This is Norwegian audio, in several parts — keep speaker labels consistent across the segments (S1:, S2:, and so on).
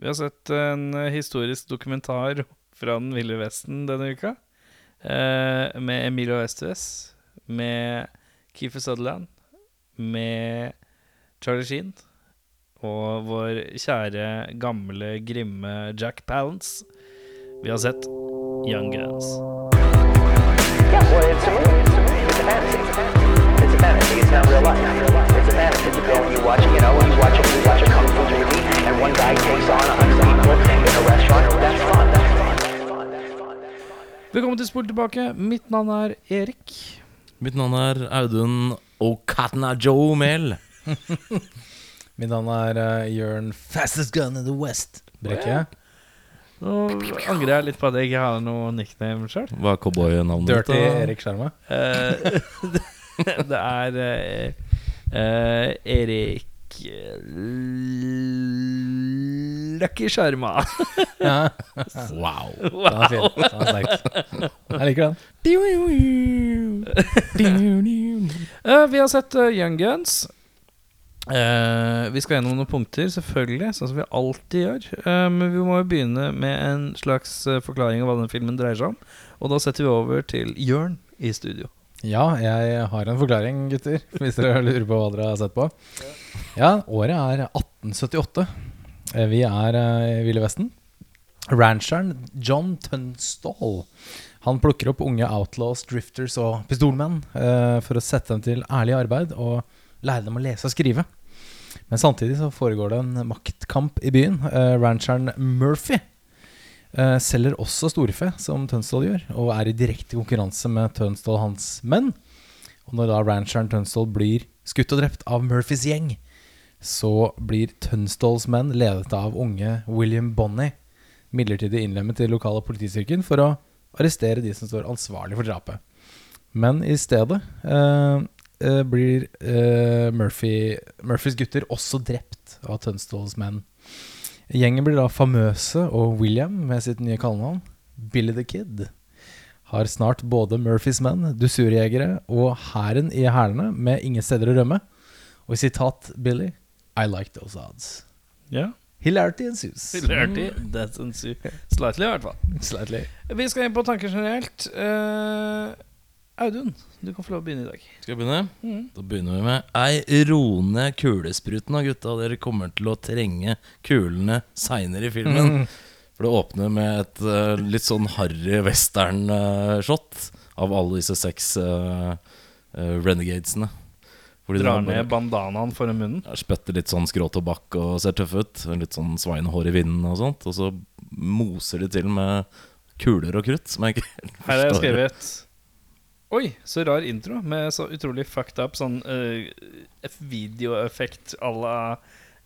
S1: Vi har sett en historisk dokumentar fra den ville vesten denne uka. Eh, med Emilio Estevez, med Keefer Sutherland, med Charlie Sheen og vår kjære, gamle, grimme Jack Palance. Vi har sett Young Guns.
S2: Yeah, well, it's a movie. It's a movie. It's a fantasy. It's a fantasy. It's not real life. It's a one guy takes on a hundred people in a restaurant. That's fun. That's fun. That's fun. That's fun.
S1: Velkommen til Spol tilbake. Mitt navn er Erik.
S3: Mitt navn er Audun Okatna Joe Mehl.
S4: Mitt navn er uh, Jørn Fastest Gun in the West. Brekke.
S1: Nå angrer jeg litt på at jeg ikke har noe nickname sjøl.
S3: Hva er cowboynavnet
S4: Dirty
S3: da?
S4: Erik Skjerma.
S1: det er eh, eh, Erik eh, Lucky Sharma.
S4: Ja,
S3: Wow.
S4: den var fin. Den sterk. Jeg liker den.
S1: Eh, vi har sett eh, Young Guns. Uh, vi skal gjennom noen punkter, selvfølgelig, sånn som vi alltid gjør. Eh, men vi må jo begynne med en slags eh, forklaring av hva den filmen dreier seg om. Og da setter vi over til Jørn i studio.
S4: Ja, jeg har en forklaring, gutter. Hvis dere lurer på hva dere har sett på. Ja, året er 1878. Eh, Vi er eh, i Ville Vesten. Rancheren John Tunstall Han plukker opp unge outlaws, drifters og pistolmenn eh, for å sette dem til ærlig arbeid og lære dem å lese og skrive. Men samtidig så foregår det en maktkamp i byen. Rancheren Murphy selger også storfe, som Tønsdal gjør, og er i direkte konkurranse med Tønsdal og hans menn. Og når da rancheren Tønsdal blir skutt og drept av Murphys gjeng, så blir Tønsdals menn, ledet av unge William Bonney, midlertidig innlemmet i lokale politistyrken for å arrestere de som står ansvarlig for drapet. Men i stedet eh, eh, blir eh, Murphy, Murphys gutter også drept av Tønsdals menn. Gjengen blir da famøse, og William, med sitt nye kallenavn, Billy the Kid, har snart både Murphys menn, dusurjegere og hæren i hælene med ingen steder å rømme. Og i sitat Billy I like those odds.
S1: Yeah.
S4: Hilarity ensues.
S1: Hilarity. That's ensues. Slightly, i hvert fall.
S4: Slightly.
S1: Vi skal inn på tanker generelt. Eh, Audun, du kan få lov å begynne i dag.
S3: Skal jeg begynne?
S1: Mm.
S3: Da begynner vi med Ei roende kulespruten av gutta. Dere kommer til å trenge kulene seinere i filmen. For det åpner med et uh, litt sånn harry western-shot av alle disse seks uh, renegadesene.
S1: Drar ned bandanaen foran munnen.
S3: Ja, Spytter litt sånn skrå tobakk og ser tøffe ut. Litt sånn sveinehår i vinden og sånt. Og så moser de til med kuler og krutt, som jeg ikke helt
S1: Her har jeg
S3: forstår.
S1: skrevet Oi, så rar intro med så utrolig fucked up sånn uh, videoeffekt à la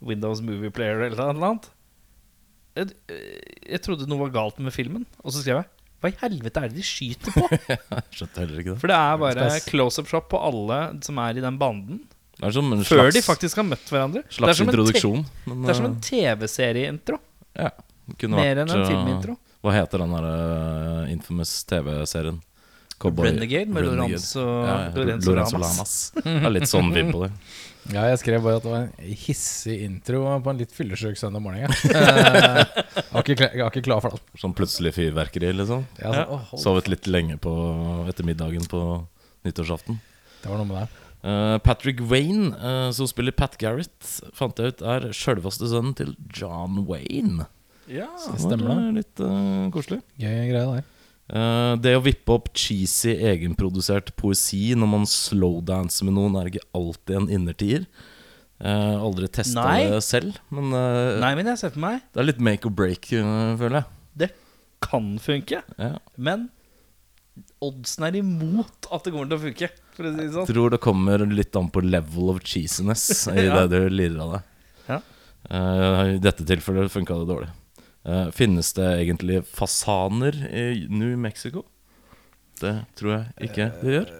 S1: Windows Movie Player eller noe annet. Jeg, eh, jeg trodde noe var galt med filmen, og så skrev jeg Hva i helvete er det de skyter på?
S3: Skjønte heller ikke det.
S1: For det er bare close-up shop på alle som er i den banden,
S3: Det er som en
S1: før de faktisk har møtt hverandre. Det er
S3: slags
S1: som en
S3: introduksjon. men,
S1: Det er som
S3: eh,
S1: en TV-serieintro,
S3: ja, det
S1: mer
S3: vært,
S1: enn en
S3: eh,
S1: filmintro.
S3: Hva heter den der uh, infamous TV-serien? Cowboy-
S1: Renegade med
S3: Renegade.
S1: Lorenzo,
S3: Ja, ja,
S1: Lorenzo,
S3: Lorenzo
S1: Lamas.
S3: Det er litt sånn vibb på det.
S4: Ja, jeg skrev bare at det var en hissig intro på en litt fyllesyk søndag morgen. jeg. Eh, var ikke klar- for det.
S3: Sånn plutselig fyrverkeri, liksom.
S4: Ja, så, oh,
S3: Sovet litt lenge på ettermiddagen på nyttårsaften.
S4: Det var noe med det.
S3: Uh, Patrick Wayne, uh, som spiller Pat Garrett, fant jeg ut er sjølveste sønnen til John Wayne.
S1: Ja.
S3: Det
S4: Stemmer det.
S3: litt uh, koselig.
S4: Gøy greie der.
S3: Eh, det å vippe opp cheesy, egenprodusert poesi når man slowdanser med noen, er ikke alltid en innertier. Uh, aldri testa det selv, men uh,
S1: Nei, men jeg ser for meg
S3: det er litt make or break, føler jeg.
S1: Det kan funke,
S3: Ja.
S1: men oddsen er imot at det kommer til å funke. For å si sånn.
S3: Jeg Tror det kommer litt an på level of cheesiness i
S1: Ja.
S3: det du lirer av deg.
S1: Ja.
S3: Uh, I dette tilfellet funka det dårlig. Eh, finnes det egentlig fasaner i New Mexico? Det tror jeg ikke det gjør.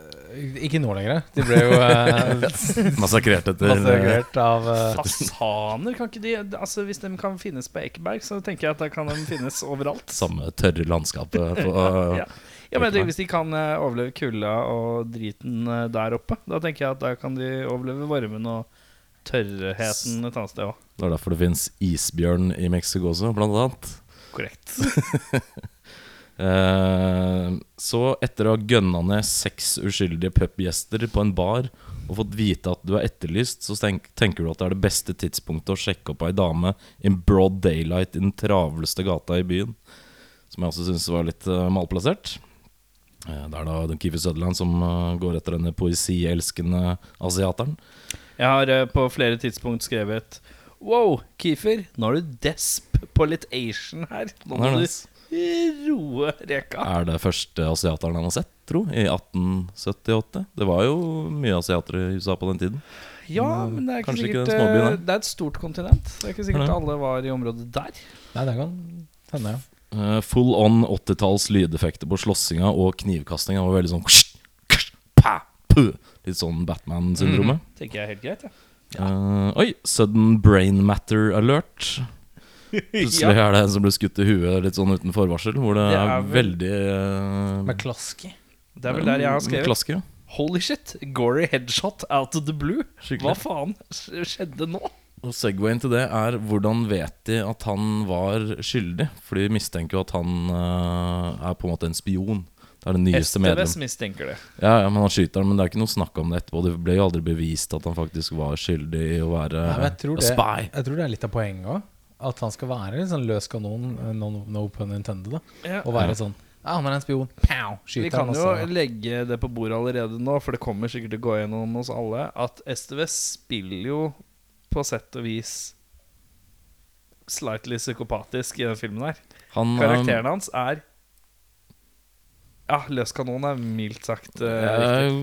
S4: Ikke nå lenger. De ble jo eh,
S3: Massakrert etter
S4: massakrert av eh,
S1: Fasaner, kan ikke de Altså Hvis de kan finnes på Ekeberg, så tenker jeg at da kan de finnes overalt.
S3: samme tørre landskapet på
S1: Ja. Ja, men tenker Hvis de kan eh, overleve kulda og driten eh, der oppe, da tenker jeg at da kan de overleve varmen og tørrheten et annet sted òg.
S3: Det er derfor det fins isbjørn i Mexico også, blant annet.
S1: Korrekt.
S3: Eh, så etter å ha gønna ned seks uskyldige pubgjester på en bar og fått vite at du er etterlyst, så tenk, tenker du at det er det beste tidspunktet å sjekke opp ei dame in broad daylight i den travleste gata i byen. Som jeg også syns var litt uh, malplassert. Det er da Keefer Sutherland som eh, går etter denne poesielskende asiateren.
S1: Jeg har eh, på flere tidspunkt skrevet Wow, Keefer, nå er du desp på litt Asian her. Nå må du roe reka.
S3: Er det første asiateren han har sett, tro? I 1878? Det var jo mye asiatere i USA på den tiden.
S1: Ja, men det er ikke sikkert,
S3: ikke
S1: eh,
S3: her.
S1: Det er et stort kontinent. Det er ikke sikkert alle var i området der.
S4: Nei, det kan hende, ja.
S3: Eh, full on 80-talls lydeffekter på slåssinga og knivkastinga var veldig sånn ksh, ksh, pa, pu. Litt sånn Batman-syndromet.
S1: Tenker jeg er helt greit, ja.
S3: Uh, oi, sudden brain matter alert. Plutselig er det en som blir skutt i huet litt sånn uten forvarsel. Hvor det,
S1: Det
S3: er,
S1: er vel-
S3: veldig uh,
S4: Med klaske
S1: Det er vel der jeg har skrevet.
S3: Klasker, ja.
S1: Holy shit, gory headshot out of the blue.
S3: Skikkelig.
S1: Hva faen skjedde nå?
S3: Og Segwayen til det er hvordan vet de at han var skyldig? For de mistenker jo at han uh, er på en måte en spion. Det er det nyeste medlem.
S1: STVS mistenker det.
S3: Ja, ja, men Han skyter han, men det er ikke noe snakk om det etterpå. Det ble jo aldri bevist at han faktisk var skyldig i å være
S4: ja, jeg, tror det,
S3: spy.
S4: jeg tror det er litt av poenget òg. At han skal være en sånn løs kanon, no, no pun intended. da
S1: Ja.
S4: Og være sånn Ja, han er en spion. Pow!
S1: Vi kan
S4: han,
S1: jo legge det på bordet allerede nå, for det kommer sikkert til å gå gjennom hos alle, at STVS spiller jo på sett og vis slightly psykopatisk i den filmen her.
S3: Han,
S1: Karakteren hans er Ja, løs kanon er mildt sagt
S3: eh,
S1: eh.
S3: Jeg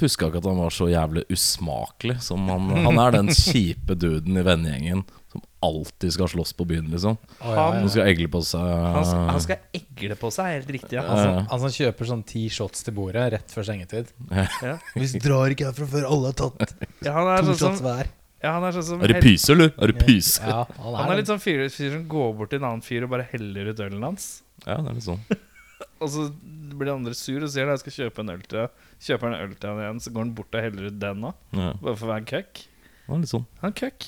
S3: huska ikke at han var så jævlig usmakelig. Som han, han er den kjipe duden i vennegjengen som alltid skal slåss på byen, liksom.
S4: Ja,
S3: Som
S4: ja.
S3: skal egle på seg
S1: Han, han skal egle på seg, helt riktig. Ja.
S4: Han som, han som kjøper sånn ti shots til bordet rett før sengetid.
S1: Ja.
S4: Vi drar ikke herfra før alle har tatt
S1: Ja, han er
S4: to
S1: sånn
S4: shots hver.
S1: Ja, han er sånn som
S3: Er det
S1: hel-
S3: pyse, eller? Er det pyse?
S4: Ja, han er,
S1: Han er litt sånn fyr, fyr som går bort til en annen fyr og bare heller ut ølen hans.
S3: Ja, det er litt sånn.
S1: Og så blir den andre sur og sier at jeg skal kjøpe en øl til deg. Kjøper han øl til han igjen, så går han bort og heller ut den òg.
S3: Ja,
S1: Bare for å være en køkk.
S3: Han er litt sånn.
S1: Han er køkk.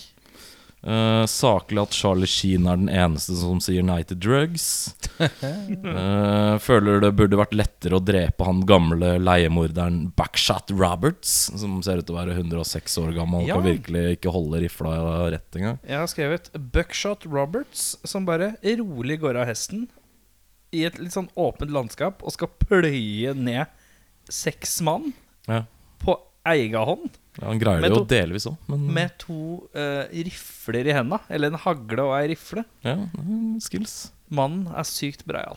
S3: Eh, saklig at Charlie Sheen er den eneste som sier nei til drugs. Uh, føler det burde vært lettere å drepe han gamle leiemorderen Backshot Roberts, som ser ut til å være 106 år gammel og
S1: Ja.
S3: kan virkelig ikke holde rifla rett engang.
S1: Jeg har skrevet Buckshot Roberts, som bare rolig går av hesten i et litt sånn åpent landskap og skal pløye ned seks mann
S3: Ja.
S1: på eiga hånd
S3: Ja, han greier det jo delvis òg, men
S1: med to uh, rifler i henda. Eller en hagle og ei rifle.
S3: ja, skills.
S1: Mannen er sykt breial.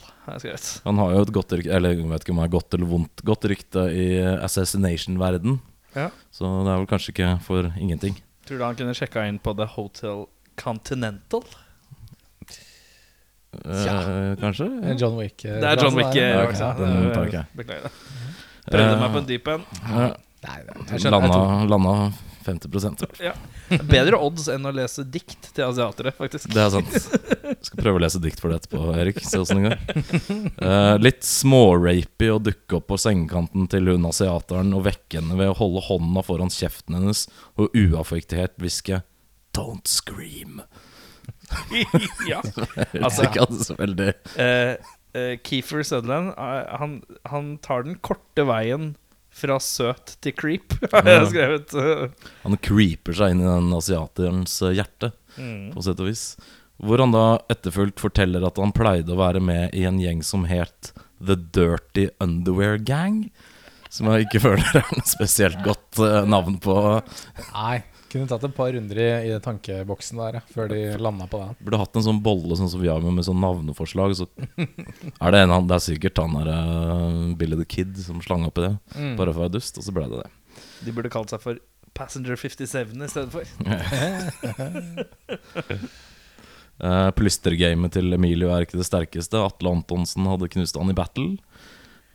S3: Han har jo et godt rykte, eller jeg vet ikke om det er godt eller vondt, godt rykte i assassination-verden.
S1: Ja.
S3: Så det er vel kanskje ikke for ingenting.
S1: Tror du han kunne sjekka inn på The Hotel Continental?
S3: Eh, kanskje?
S4: Ja. John Wick. eh,
S1: Det er John Wick. eh,
S3: Ja,
S1: ja. Beklager det. Prøvde
S3: Eh,
S1: meg på en dyp en.
S3: Ja,
S4: Nei, jeg
S3: landa, landa 50%
S1: Ja. Bedre odds enn å lese dikt til asiatere, faktisk.
S3: Det er sant. Jeg skal prøve å lese dikt for det etterpå, Erik. Se åssen det går. Uh, litt smårapy å dukke opp på sengekanten til hun asiateren og vekke henne ved å holde hånda foran kjeften hennes og uaffektert hviske 'Don't scream'.
S1: ja. Altså-
S3: ikke at det er så veldig
S1: uh, uh, Keefer Sutherland eh, han, han tar den korte veien fra søt til creep, har jeg skrevet.
S3: Han creeper seg inn i den asiaterens eh, hjerte,
S1: Mm.
S3: på sett og vis. Hvor han da etterfulgt forteller at han pleide å være med i en gjeng som het The Dirty Underwear Gang. Som jeg ikke føler er noe spesielt godt eh, navn på.
S4: Nei, kunne tatt et par runder i, i tankeboksen der ja, før de landa på den.
S3: Burde hatt en sånn bolle sånn som vi har med, med sånn navneforslag. Så er det en han Det er sikkert han der uh, Billy the Kid som slang opp i det.
S4: Mm.
S3: Bare for å være dust, og så ble det det.
S1: De burde kalt seg for Passenger 57 i stedet for.
S3: Uh, Plystergamet til Emilio er ikke det sterkeste. Atle Antonsen hadde knust han i battle.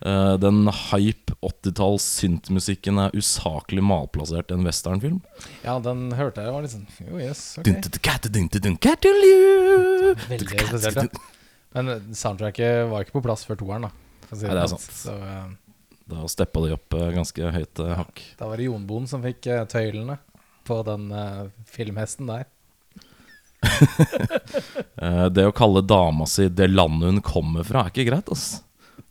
S3: Eh, den hype 80-talls syntmusikken er usaklig malplassert i en westernfilm.
S4: Ja, den hørte jeg var sånn Jo, yes, ok. Veldig spesielt, ja. Men eh, soundtracket var ikke på plass før toeren, da. si
S3: Nei, det er
S4: sant.
S3: sant.
S4: Så uh,
S3: Da steppa de opp uh, ganske høyt hakk.
S4: da var det Jonboen som fikk tøylene. på den filmhesten der.
S3: Det å kalle dama si det landet hun kommer fra, er ikke greit, ass.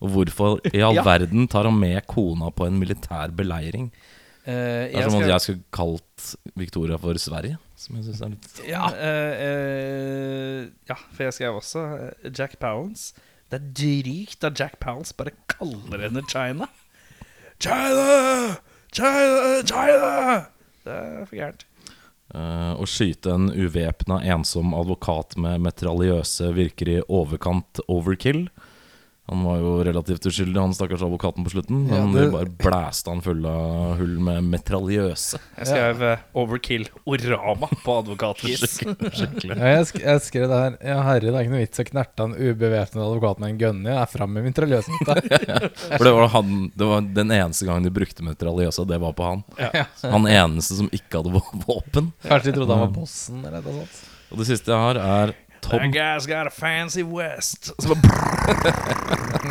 S3: Og hvorfor i all
S1: Ja.
S3: verden tar han med kona på en militær beleiring?
S1: Uh,
S3: Det er som om jeg skulle kalt Victoria for Sverige. Som jeg synes er litt
S1: Ja, Uh, uh, ja, for jeg skrev også Jack Pounds. Det er drygt at Jack Pounds bare kaller henne China. China! China! China! Det er for gærent.
S3: Å skyte en uvæpna, ensom advokat med metraljøse virker i overkant overkill. Han var jo relativt uskyldig, han stakkars advokaten på slutten.
S4: Ja,
S3: Men
S4: det-
S3: de bare blæste han full av hull med metraljøse.
S1: Jeg skrev ja. Overkill Orama på advokatgis.
S3: Skikkelig.
S4: Ja, jeg, sk jeg skrev det her Ja, herre, det er ikke noe vits å knerte en ubevæpnet advokat med en gunny. Jeg er fram med mitraljøsen.
S3: For det var, han, det var den eneste gangen de brukte mitraljøse, det var på han.
S1: Ja.
S3: Han eneste som ikke hadde våpen.
S4: Kanskje de trodde han var bossen eller noe sånt.
S3: Og det siste jeg har, er
S1: That guy's got a fancy west. Så bare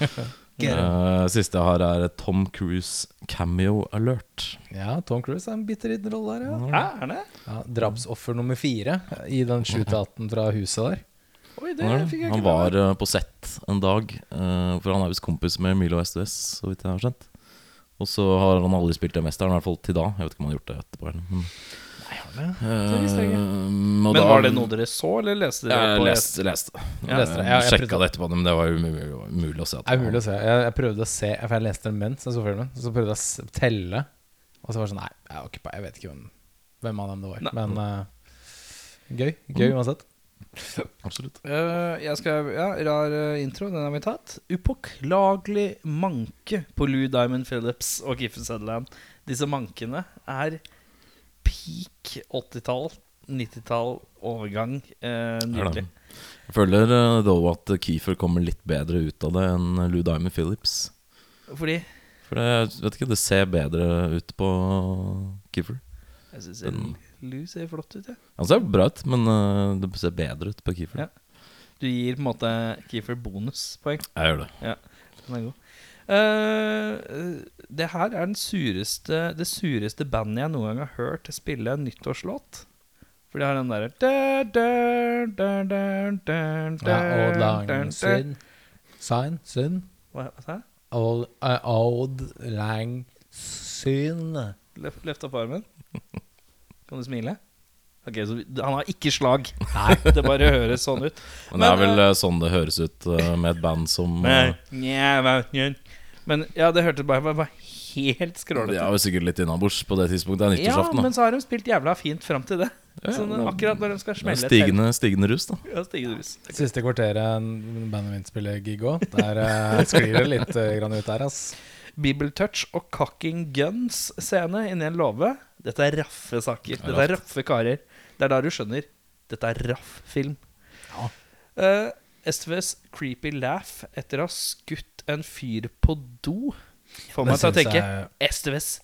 S3: Eh, Siste jeg har, er Tom Cruise cameo alert.
S4: Ja, Tom Cruise er en bitte liten rolle der, ja.
S1: ja. er det?
S4: ja. Drapsoffer nummer fire i den shootouten fra huset der.
S1: Oi, det
S3: Han,
S1: fikk jeg ikke Han
S3: var eh, på sett en dag, uh, for han er visst kompis med Milo SDS, så vidt jeg har skjønt. Og så har han aldri spilt det mesteren, i hvert fall til da. Jeg vet ikke om han har gjort det etterpå. Eller. Eh, og
S1: Men
S3: da-
S1: var det noe dere så, eller leste dere
S3: Jeg
S1: på
S3: leste, leste.
S1: Ja.
S4: Leste det.
S3: Jeg,
S4: Ja, jeg
S3: sjekka
S4: prøvde-
S3: det etterpå, men det var umulig, umulig å se. at
S4: Det er umulig å se. Jeg, jeg prøvde å se For jeg leste den mens jeg så filmen. Så prøvde jeg å s- telle. Og så var det sånn Nei, jeg, var ikke på, jeg vet ikke hvem, hvem av dem det var.
S1: Nei.
S4: Men eh, gøy. Gøy uansett.
S3: Absolutt.
S1: Eh, jeg skrev ja, rar eh, intro, den har vi tatt. Upåklagelig manke på Lou Diamond Phillips og Giffen Sutherland. Disse mankene er peak 80-tall, 90-tall, overgang. Eh, nydelig.
S3: Jeg føler uh, dog at Keefer kommer litt bedre ut av det enn Lou Diamond Phillips.
S1: Fordi
S3: For det, jeg vet ikke, det ser bedre ut på Keefer.
S1: jeg syns
S3: Den-
S1: Lou ser flott ut, jeg.
S3: Han ser bra ut, men uh, det ser bedre ut på Keefer.
S1: Ja. Du gir på en måte Kiefer bonuspoeng.
S3: Jeg gjør det.
S1: Ja, Den er god. Eh, det her er den sureste, det sureste bandet jeg noen gang har hørt spille en nyttårslåt. For de har den derre
S4: Old
S1: da,
S4: Lang
S1: syn
S4: Synd. Sign? Synd?
S1: Hva sa jeg?
S4: Eh, old Lang Synd.
S1: Løft, opp armen. Kan du smile? Ok, så Han har ikke slag.
S4: Nei.
S1: Det bare høres sånn ut.
S3: Men det er vel uh, sånn det høres ut uh, med et band som
S1: uh. Men ja, det hørtes bare, bare, bare helt skrålete
S3: ut. Ja, sikkert litt innabords på det tidspunktet. Det er
S1: Ja, men så har de spilt jævla fint fram til det.
S3: Ja,
S1: Sånn,
S3: det-
S1: akkurat når de skal smelle
S3: stigende, stigende rus, da.
S1: Ja, stigende rus.
S4: Siste kvarteret bandet mitt spiller gig òg. Der uh, sklir det litt uh, grann ut der, ass.
S1: Bibeltouch og Cocking Guns-scene inni en låve. Dette er raffe saker.
S3: Det er
S1: Dette er raffe karer. Det er da du skjønner. Dette er raff film.
S4: Ja.
S1: Eh, STVs creepy laugh etter å ha skutt en fyr på do får meg til å tenke
S4: jeg-
S1: SVs,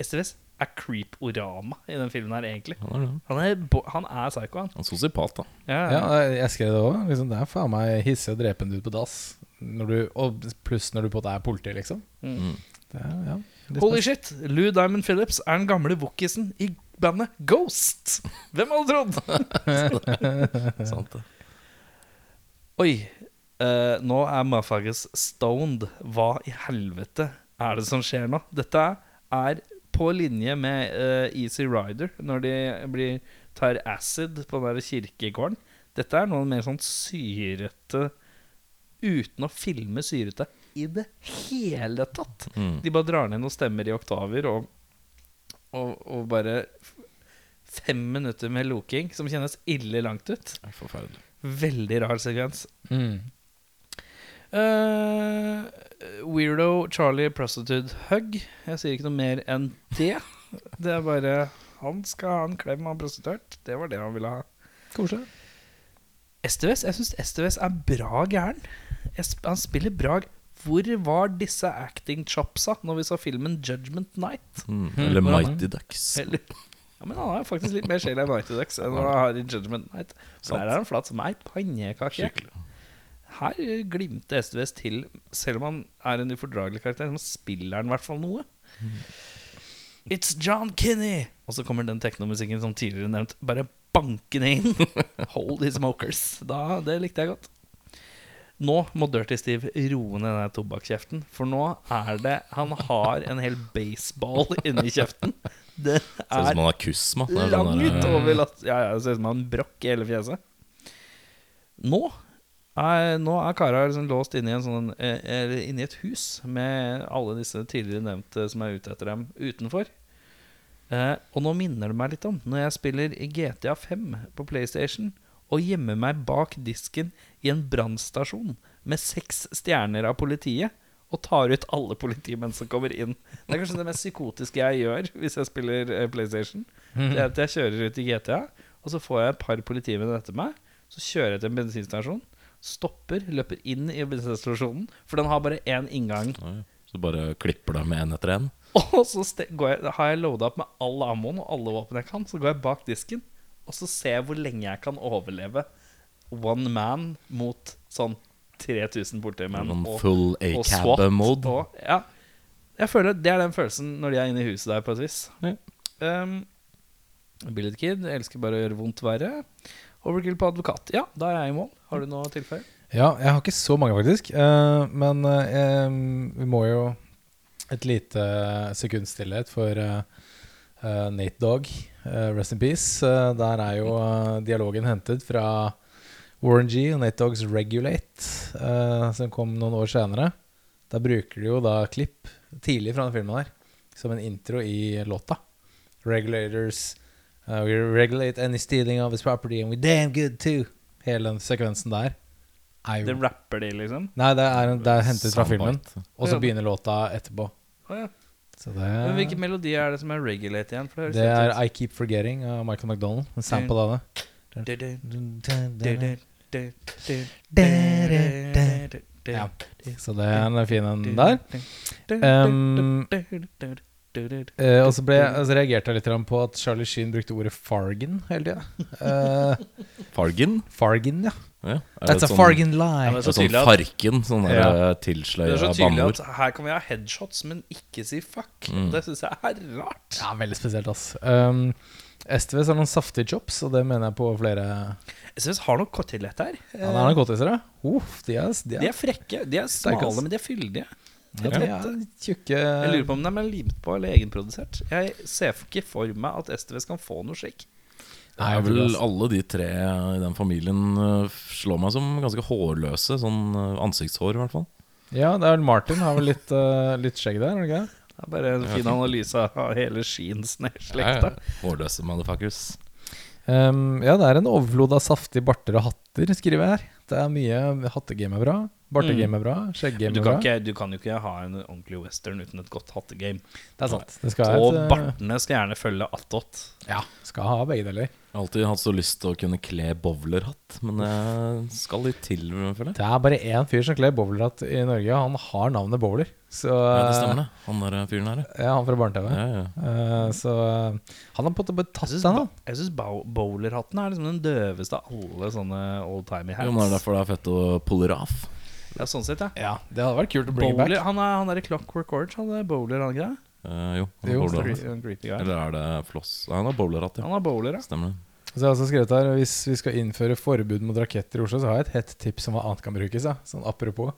S1: SVs er creep-orama i den filmen her, egentlig.
S3: Han er.
S1: Han er, han er psycho, han.
S3: Han er sosiopat, da.
S1: Ja,
S4: Ja, jeg skrev det òg. Liksom, det er faen meg hissig å drepe en dude på dass. Når du, og pluss når du på Det måte er politi, liksom.
S1: Mm.
S4: Det er, ja,
S1: Holy shit, Lou Diamond Phillips er den gamle wookisen i bandet Ghost. Hvem hadde trodd?
S3: Sant det.
S1: Oi, eh, nå er motherfuckers stoned. Hva i helvete er det som skjer nå? Dette er på linje med eh, Easy Rider, når de blir, tar acid på den der kirkegården. Dette er noe mer sånn syrete Uten å filme syrete i det hele tatt.
S3: Mm.
S1: De bare drar ned noen stemmer i oktaver og, og, og bare Fem minutter med loking som kjennes ille langt ut.
S3: Det er Forferdelig.
S1: Veldig rar sekvens.
S4: Mm.
S1: Uh, weirdo Charlie Prostitute Hug. Jeg sier ikke noe mer enn det. Det er bare Han skal ha en klem av en prostituert. Det var det han ville ha.
S4: Koselig.
S1: STVS, Jeg syns STVS er bra gæren. Han spiller bra Hvor var disse acting chopsa når vi så filmen Judgment Night?
S3: Mm. Eller
S1: Hvor er han?
S3: Mighty Ducks.
S1: Eller, ja, men han har faktisk litt mer sjel enn Ducks enn han har i Judgment Night. Så her er han flat som ei pannekake. Her glimter STVS til, selv om han er en ufordragelig karakter. Så spiller han i hvert fall noe. It's John Kinney! Og så kommer den teknomusikken som tidligere nevnt, bare bankende inn. Holy smokers. Da, det likte jeg godt. Nå må Dirty Steve roe ned den tobakkskjeften, for nå er det Han har en hel baseball inni kjeften. Det
S3: Ser ut som
S1: er
S3: han har kusma. Er
S1: langt
S3: der,
S1: over latt... Ja, ja, det ser ut som han har en brokk i hele fjeset. Nå er, nå er kara liksom låst inne i, en sånn, eh, eller inne i et hus med alle disse tidligere nevnte som er ute etter dem, utenfor. Eh, og nå minner det meg litt om når jeg spiller GTA 5 på PlayStation og gjemmer meg bak disken i en brannstasjon med seks stjerner av politiet og tar ut alle politimenn som kommer inn. Det er kanskje det mest psykotiske jeg gjør hvis jeg spiller eh, PlayStation. Det er at jeg kjører ut i GTA, og så får jeg et par politimenn etter meg. Så kjører jeg til en bensinstasjon, stopper, løper inn i bensinstasjonen, for den har bare én inngang.
S3: Så bare klipper du med én etter én.
S1: Og så går jeg, har jeg loada opp med all ammoen og alle våpen jeg kan. Så går jeg bak disken, og så ser jeg hvor lenge jeg kan overleve one man mot sånn 3000 politimenn. Og-
S3: full
S1: og SWAT, og- Ja. Jeg føler Det er den følelsen når de er inne i huset der, på et vis.
S3: Ja.
S1: Um, Billet Kid elsker bare å gjøre vondt verre. Overkill på advokat. Ja, da er jeg i mål. Har du noe tilfelle?
S4: Ja, jeg har ikke så mange, faktisk. Uh, men uh, vi må jo et lite sekund stillhet for uh, eh, Nate Dog, rest in peace. Der er jo dialogen hentet fra Warren G og Nate Doggs Regulate, uh, som kom noen år senere. Da bruker de jo da klipp tidlig fra den filmen der som en intro i låta. Regulators uh, We regulate any stealing of his property and we damn good too. Hele den sekvensen der er
S1: Det rapper de, liksom?
S4: Nei, det er, en- det er hentet fra filmen. Og så begynner låta etterpå.
S1: Oh, ja.
S4: Så
S1: Men Hvilken melodi er det som er regulate igjen? For det, høres
S4: det er I Keep Forgetting av Michael McDonald. En sample av det. Ja. Så det er en fin en der. Um, Eh, og så ble, jeg- altså reagerte jeg litt på at Charlie Sheen brukte ordet fargen hele tida. Uh,
S3: Fargen?
S4: fargen, ja.
S3: Ja. Er
S4: That's a
S3: sånn,
S4: fargen lie.
S1: Ja,
S3: det
S1: så
S3: er sånn
S1: tydelig at-
S3: farken, sånn
S4: Ja.
S3: eh,
S1: Det
S3: tilsløya
S1: er så tydelig at her kan vi ha headshots, men ikke si fuck.
S3: Mm.
S1: Det syns jeg er rart.
S4: Ja, veldig spesielt, ass. Um, STVs har noen saftige chops, og det mener jeg på flere
S1: Jeg syns har noe kottelett her.
S4: Ja, det er noen ja. Uff, de er, de
S1: De
S4: er,
S1: er frekke. De er smale, men de er fyldige.
S4: de er tjukke
S1: Jeg lurer på om de er limt på eller egenprodusert. Jeg ser ikke for meg at STVs kan få noe slik.
S3: Nei, er vel alle de tre i den familien eh, slår meg som ganske hårløse. Sånn eh, ansiktshår, i hvert fall.
S4: Ja, det er vel Martin har vel litt, uh, litt skjegg der, er det ikke det?
S1: Er bare en fin analyse av hele Sheens
S3: Ja,
S1: slekta.
S3: ja. Hårløse motherfuckers.
S4: Um, ja, det er en overflod av saftige barter og hatter, skriver jeg her. Det er mye Hattegame er bra, bartegame er bra, skjegggame er bra.
S1: ikke, du kan jo ikke ha en ordentlig western uten et godt hattegame.
S4: Det er sant. Det skal
S1: Og
S4: et, eh,
S1: bartene skal gjerne følge attåt.
S4: Ja, skal ha begge deler.
S3: Jeg har alltid hatt så lyst til å kunne kle bowlerhatt, men det skal litt til, føler.
S4: Det er bare én fyr som kler bowlerhatt i Norge, og han har navnet Bowler. Så
S3: Ja, det stemmer det. Han der fyren her, ja.
S4: Ja, han fra barne-TV.
S3: ja. ja.
S4: Eh, så eh, han har på en måte bare tatt
S1: Jeg
S4: den, da.
S1: syns bowlerhatten er liksom den døveste av alle sånne old-timey
S3: Jo, men det er derfor det er fett å pulle det av.
S1: Ja, sånn sett, ja.
S4: Ja, Det hadde vært kult å bringe
S1: Bowler,
S4: back.
S1: han er, han er i Clockwork Orange, han er bowler, han er ikke det?
S3: Eh, jo, han
S4: Jo,
S1: bowler.
S3: Eller er det floss? Nei, han har bowlerhatt, ja.
S1: Han har bowler, ja.
S3: Stemmer det.
S4: Så jeg har også skrevet her Hvis vi skal innføre forbud mot raketter i Oslo, så har jeg et hett tips om hva annet kan brukes. Ja. Sånn apropos.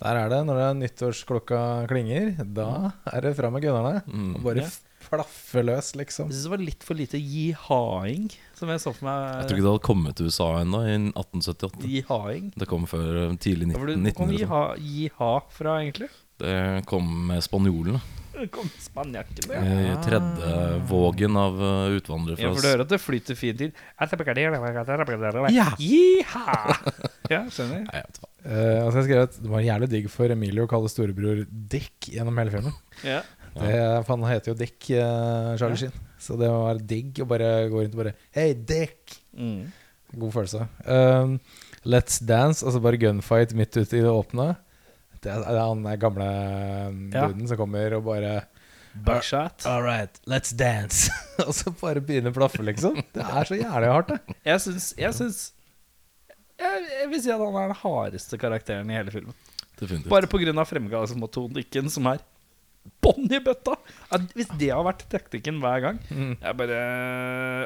S4: Der er det, når det er nyttårsklokka klinger, da er det fram med gunnerne.
S3: Mm.
S4: Og bare
S1: Ja.
S4: flaffe løs, liksom.
S1: Jeg syns det var litt for lite jihaing, som jeg så for meg.
S3: Jeg tror ikke det hadde kommet til USA ennå, i 1878.
S1: Jihaing.
S3: Det kom før eh, tidlig
S1: Ja, for det- Hvor kom
S3: 1900.
S1: jiha, jiha fra, egentlig?
S3: Det kom med spanjolene.
S1: Spanjakkene.
S3: I tredje vågen av eh, utvandrere
S1: Ja, for du hører at det flyter fint til.
S4: Ja.
S1: Ja, skjønner.
S3: Nei, jeg vet hva.
S4: Eh, altså så jeg skrev at det var jævlig digg for Emilio å kalle storebror Dick gjennom hele filmen.
S1: Ja.
S4: Det, for han heter jo Dick, uh, Charlie Sheen. Så det var digg å bare gå rundt og bare Hei, Dick!
S1: Mm.
S4: God følelse. Um, Let's Dance, altså bare gunfight midt ute i det åpne. Det er, det er han gamle um,
S1: Ja.
S4: duden som kommer og bare
S1: Buckshot.
S4: All right, let's dance. og så bare begynner å plaffe, liksom. Det er så jævlig hardt, det.
S1: Jeg syns Jeg syns jeg, vil si at han er den hardeste karakteren i hele filmen.
S3: Definitivt.
S1: Bare pga. fremgangsmåtodikken, som er bånn i bøtta! Hvis det har vært teknikken hver gang Jeg bare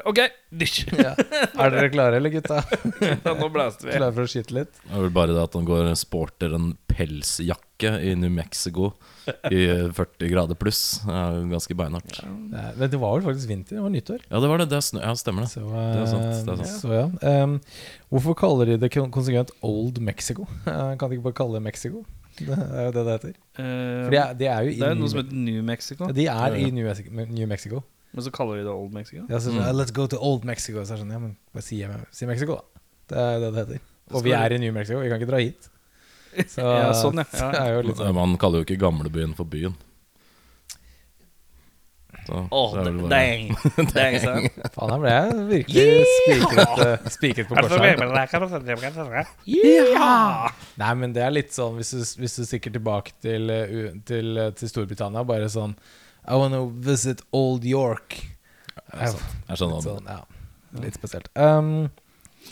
S1: OK, dysj!
S4: Ja. Er dere klare, eller gutta?
S1: Ja, nå blæste vi.
S4: Klare for å skyte litt?
S3: Det er vel bare det at han går og sporter en pelsjakke i New Mexico i 40 grader pluss. Det er ganske beinhardt.
S4: Ja, Men det var vel faktisk vinter? Det var nyttår.
S3: Ja, det var det. det er snø. Ja, stemmer det.
S4: Så,
S3: Det er sant, det er
S4: eh,
S3: sant.
S4: så ja. um, hvorfor kaller de det konsekvent Old Mexico? Eh, kan de ikke bare kalle det Mexico? Det er jo det det heter.
S1: Uh,
S4: For de er, de er jo i
S1: det er noe som heter New Mexico,
S4: De er
S3: Ja, ja.
S4: i New Mexico, New Mexico.
S1: men så kaller de det Old Mexico.
S4: Ja, så,
S3: Mm.
S4: Let's go to Old Mexico. Så er sånn, ja, men bare si, si Mexico, da. Det er det det heter. Og vi er i New Mexico, vi kan ikke dra hit. Så,
S1: Ja, sånn, ja. Ja.
S4: Det er jo litt sånn.
S3: Man kaller jo ikke gamlebyen for byen. Så,
S1: Åh,
S3: det er bare-
S1: dang! Dang.
S4: Faen, her ble jeg virkelig spikret, eh, spikret på korset. Nei, men det er litt sånn Hvis du, hvis du stikker tilbake til, eh, til, eh, til Storbritannia, bare sånn I wanna visit Old York.
S3: Ja. Jeg skjønner
S4: Litt sånn, ja, litt spesielt. Um,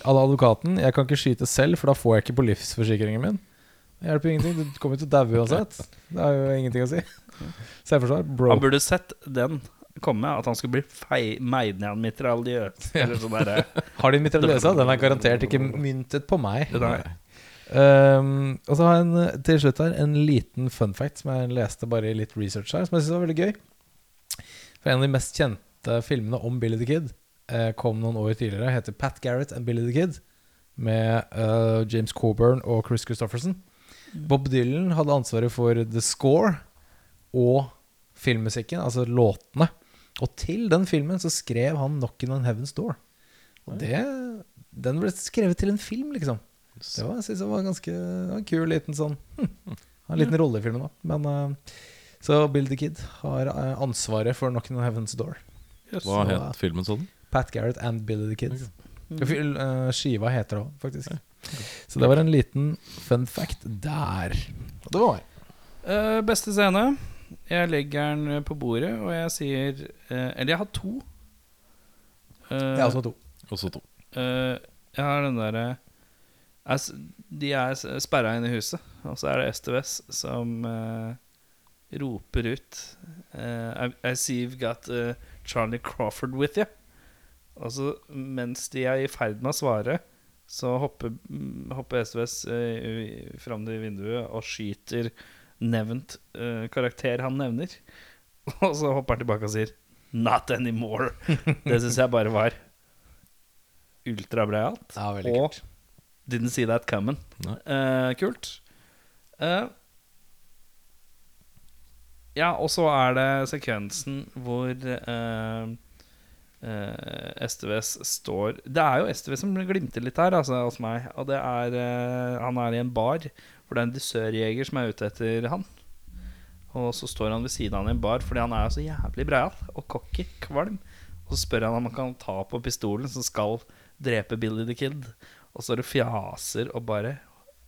S4: Alle advokaten, jeg kan ikke skyte selv, for da får jeg ikke på livsforsikringen min. Det hjelper jo ingenting. Du kommer jo til å daue uansett. Det har jo ingenting å si. Selvforsvar, bro.
S1: Han burde sett den komme, at han skulle bli meid ned av en mitraljøs. Eller sånn derre
S4: Har de mitraljøsa? Den er garantert ikke myntet på meg. Um, og så har jeg en, til slutt her en liten fun fact som jeg leste bare i litt research her, som jeg synes var veldig gøy. For en av de mest kjente filmene om Billy the Kid eh, kom noen år tidligere. Heter Pat Garrett and Billy the Kid. Med uh, James Coburn og Chris Christofferson. Bob Dylan hadde ansvaret for the score og filmmusikken, altså låtene. Og til den filmen så skrev han 'Knockin' on Heaven's Door'. Og det, den ble skrevet til en film, liksom. Det var, jeg synes det var ganske en kul liten sånn hm, En liten rolle i filmen, da. Men eh, Så Bill the Kid har eh, ansvaret for 'Knockin' on Heaven's Door'.
S3: Hva
S4: Så,
S3: het filmen sånn?
S4: Pat Garrett and Billy the Kid. Okay. Mm. eh, skiva heter det òg, faktisk. Så det var en liten fun fact der. Og det var.
S1: Eh, beste scene. Jeg legger den på bordet, og jeg sier eh, Eller jeg har to. Eh,
S4: Jeg har også to.
S3: Også to.
S1: eh, jeg har den derre s- De er sperra inne i huset, og så er det STVS som eh, roper ut eh, I, I see you've got eh, Charlie Crawford with you. Og så mens de er i ferd med å svare, så hopper, mm, hopper SVS uh, fram til vinduet og skyter nevnt uh, karakter han nevner. Og så hopper han tilbake og sier 'Not anymore'. Det syns jeg bare var ultrabreialt.
S4: Ja,
S1: Og
S4: kult.
S1: didn't see that coming. Eh, kult. Uh, ja, og så er det sekvensen hvor STVS står Det er jo STV som glimter litt her, altså, hos meg. Og det er Han er i en bar hvor det er en dusørjeger som er ute etter han. Og så står han ved siden av han i en bar fordi han er jo så jævlig breial og cocky, kvalm. Og så spør han om han kan ta på pistolen som skal drepe Billy the Kid. Og så er det fjaser og bare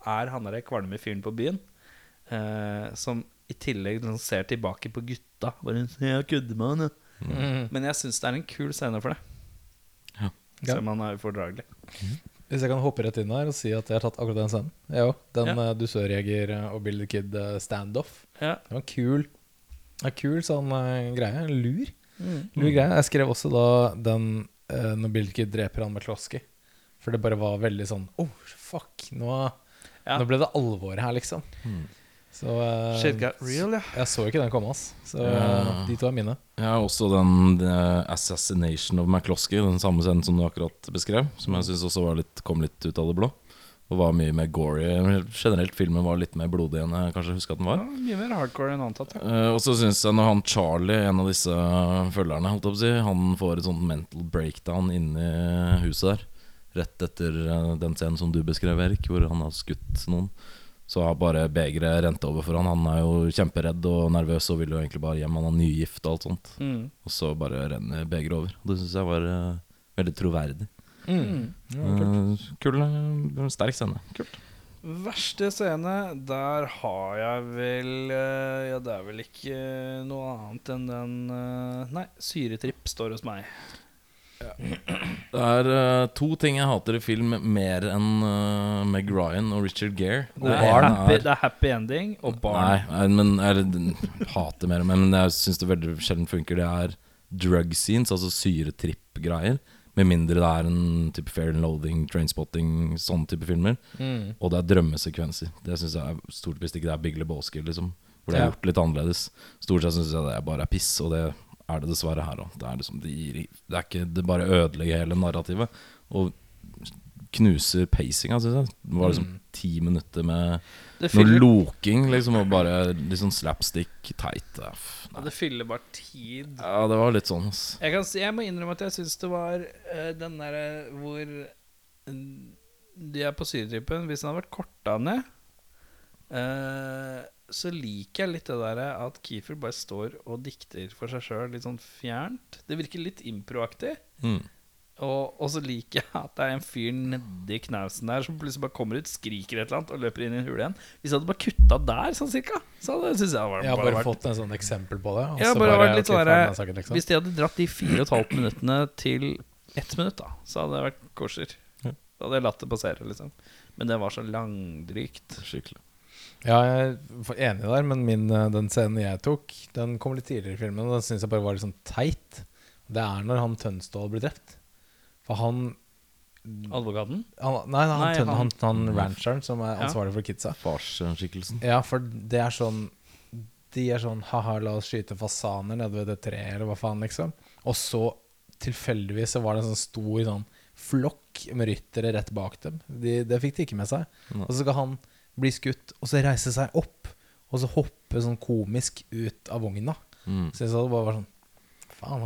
S1: er han der kvalme fyren på byen. Eh, som i tillegg liksom ser tilbake på gutta. Bare jeg kødder med han.
S4: Mm.
S1: Men jeg syns det er en kul scene for det.
S3: Ja.
S1: Selv om han er ufordragelig.
S4: Hvis jeg kan hoppe rett inn her og si at jeg har tatt akkurat den scenen. Jeg òg. Den
S1: Ja.
S4: ja. dusørjeger eh, og Bill the Kid eh, standoff.
S1: Ja.
S4: Det var en kul, en kul sånn eh, greie. En lur.
S1: Mm.
S4: Lur greie. Jeg skrev også da den eh, når Bill the Kid dreper han med McCloskey. For det bare var veldig sånn Oh, fuck. Nå,
S1: Ja.
S4: nå ble det alvor her, liksom. Så uh,
S1: Shit got real, ja.
S4: Jeg så ikke den komme, ass. Så
S3: Ja.
S4: de to er mine.
S3: Jeg har også den eh, 'Assassination of McCloskey', den samme scenen som du akkurat beskrev. Som jeg syns også var litt, kom litt ut av det blå. Og var mye mer gory. Generelt filmen var litt mer blodig enn jeg kanskje husker at den
S1: ja. Mye mer hardcore enn antatt. Ja.
S3: uh, og så syns jeg når han Charlie, en av disse følgerne, holdt jeg på å si, han får et sånt mental breakdown inni huset der. Rett etter den scenen som du beskrev, Erik, hvor han har skutt noen. Så har bare begeret rent over for han. Han er jo kjemperedd og nervøs og vil jo egentlig bare hjem. Han er nygift og alt sånt.
S1: Mm.
S3: Og så bare renner begeret over. Det syns jeg var uh, veldig troverdig.
S1: Mm.
S3: Eh, kul, eh, sterk scene. Kult.
S1: Verste scene, der har jeg vel Ja, det er vel ikke noe annet enn den Nei, syretripp står hos meg.
S3: Det er uh, to ting jeg hater i film mer enn uh, Meg Ryan og Richard Gere.
S1: Det er, happy, det er happy ending og barn.
S3: Nei, nei, men jeg hater mer, men jeg syns det veldig sjelden funker. Det er drug scenes, altså syretripp-greier. Med mindre det er en type fair and loading, trainspotting, sånn type filmer.
S4: Mm.
S3: Og det er drømmesekvenser. Det syns jeg er stort hvis ikke det er Big Lebowski, liksom. Hvor det er gjort litt annerledes. Stort sett syns jeg det bare er piss, og det er det dessverre her òg. Det liksom det Det er ikke Det bare ødelegger hele narrativet. Og knuser pacinga, syns jeg. Det var liksom ti minutter med noe loking, liksom, og bare litt sånn slapstick teit. Det er
S1: det fyller bare tid.
S3: Ja, det var litt sånn, ass.
S1: Jeg, kan, jeg må innrømme at jeg syns det var uh, den derre hvor eh, de er på syretrippen. Hvis den hadde vært korta ned, eh, så liker jeg litt det der at Keefer bare står og dikter for seg sjøl, litt sånn fjernt. Det virker litt improaktig.
S3: Mm.
S1: Og, og så liker jeg at det er en fyr nedi knausen der som plutselig bare kommer ut, skriker et eller annet og løper inn i en hule igjen. Hvis jeg hadde bare kutta der, sånn cirka, så hadde synes jeg bare,
S4: Jeg har bare
S1: vært
S4: fått en sånn eksempel på det.
S1: Jeg
S4: så
S1: bare vært litt sånn
S4: saken, liksom.
S1: Hvis de hadde dratt de fire og et halvt minuttene til ett minutt, da så hadde det vært
S3: koser.
S1: Da hadde jeg latt det passere, liksom. Men det var så langdrygt.
S3: Skikkelig.
S4: Ja, jeg er enig der, men min, eh, den scenen jeg tok, den kom litt tidligere i filmen, og den syns jeg bare var litt sånn teit. Det er når han Tønsdal blir drept. For han,
S1: Advokaten?
S4: han Nei, han,
S1: Nei,
S4: tøn, han,
S1: han-
S4: han rancheren som er
S1: Ja.
S4: ansvarlig for kidsa.
S3: Farsskikkelsen.
S4: Ja, for det er sånn De er sånn Ha-ha, la oss skyte fasaner nede ved det treet, eller hva faen, liksom. Og så tilfeldigvis så var det en sånn stor sånn flokk med ryttere rett bak dem. De, det fikk de ikke med seg.
S3: Nei.
S4: Og så skal han bli skutt, og så reise seg opp, og så hoppe sånn komisk ut av vogna.
S3: Mm.
S4: Så jeg sa det bare var sånn Faen,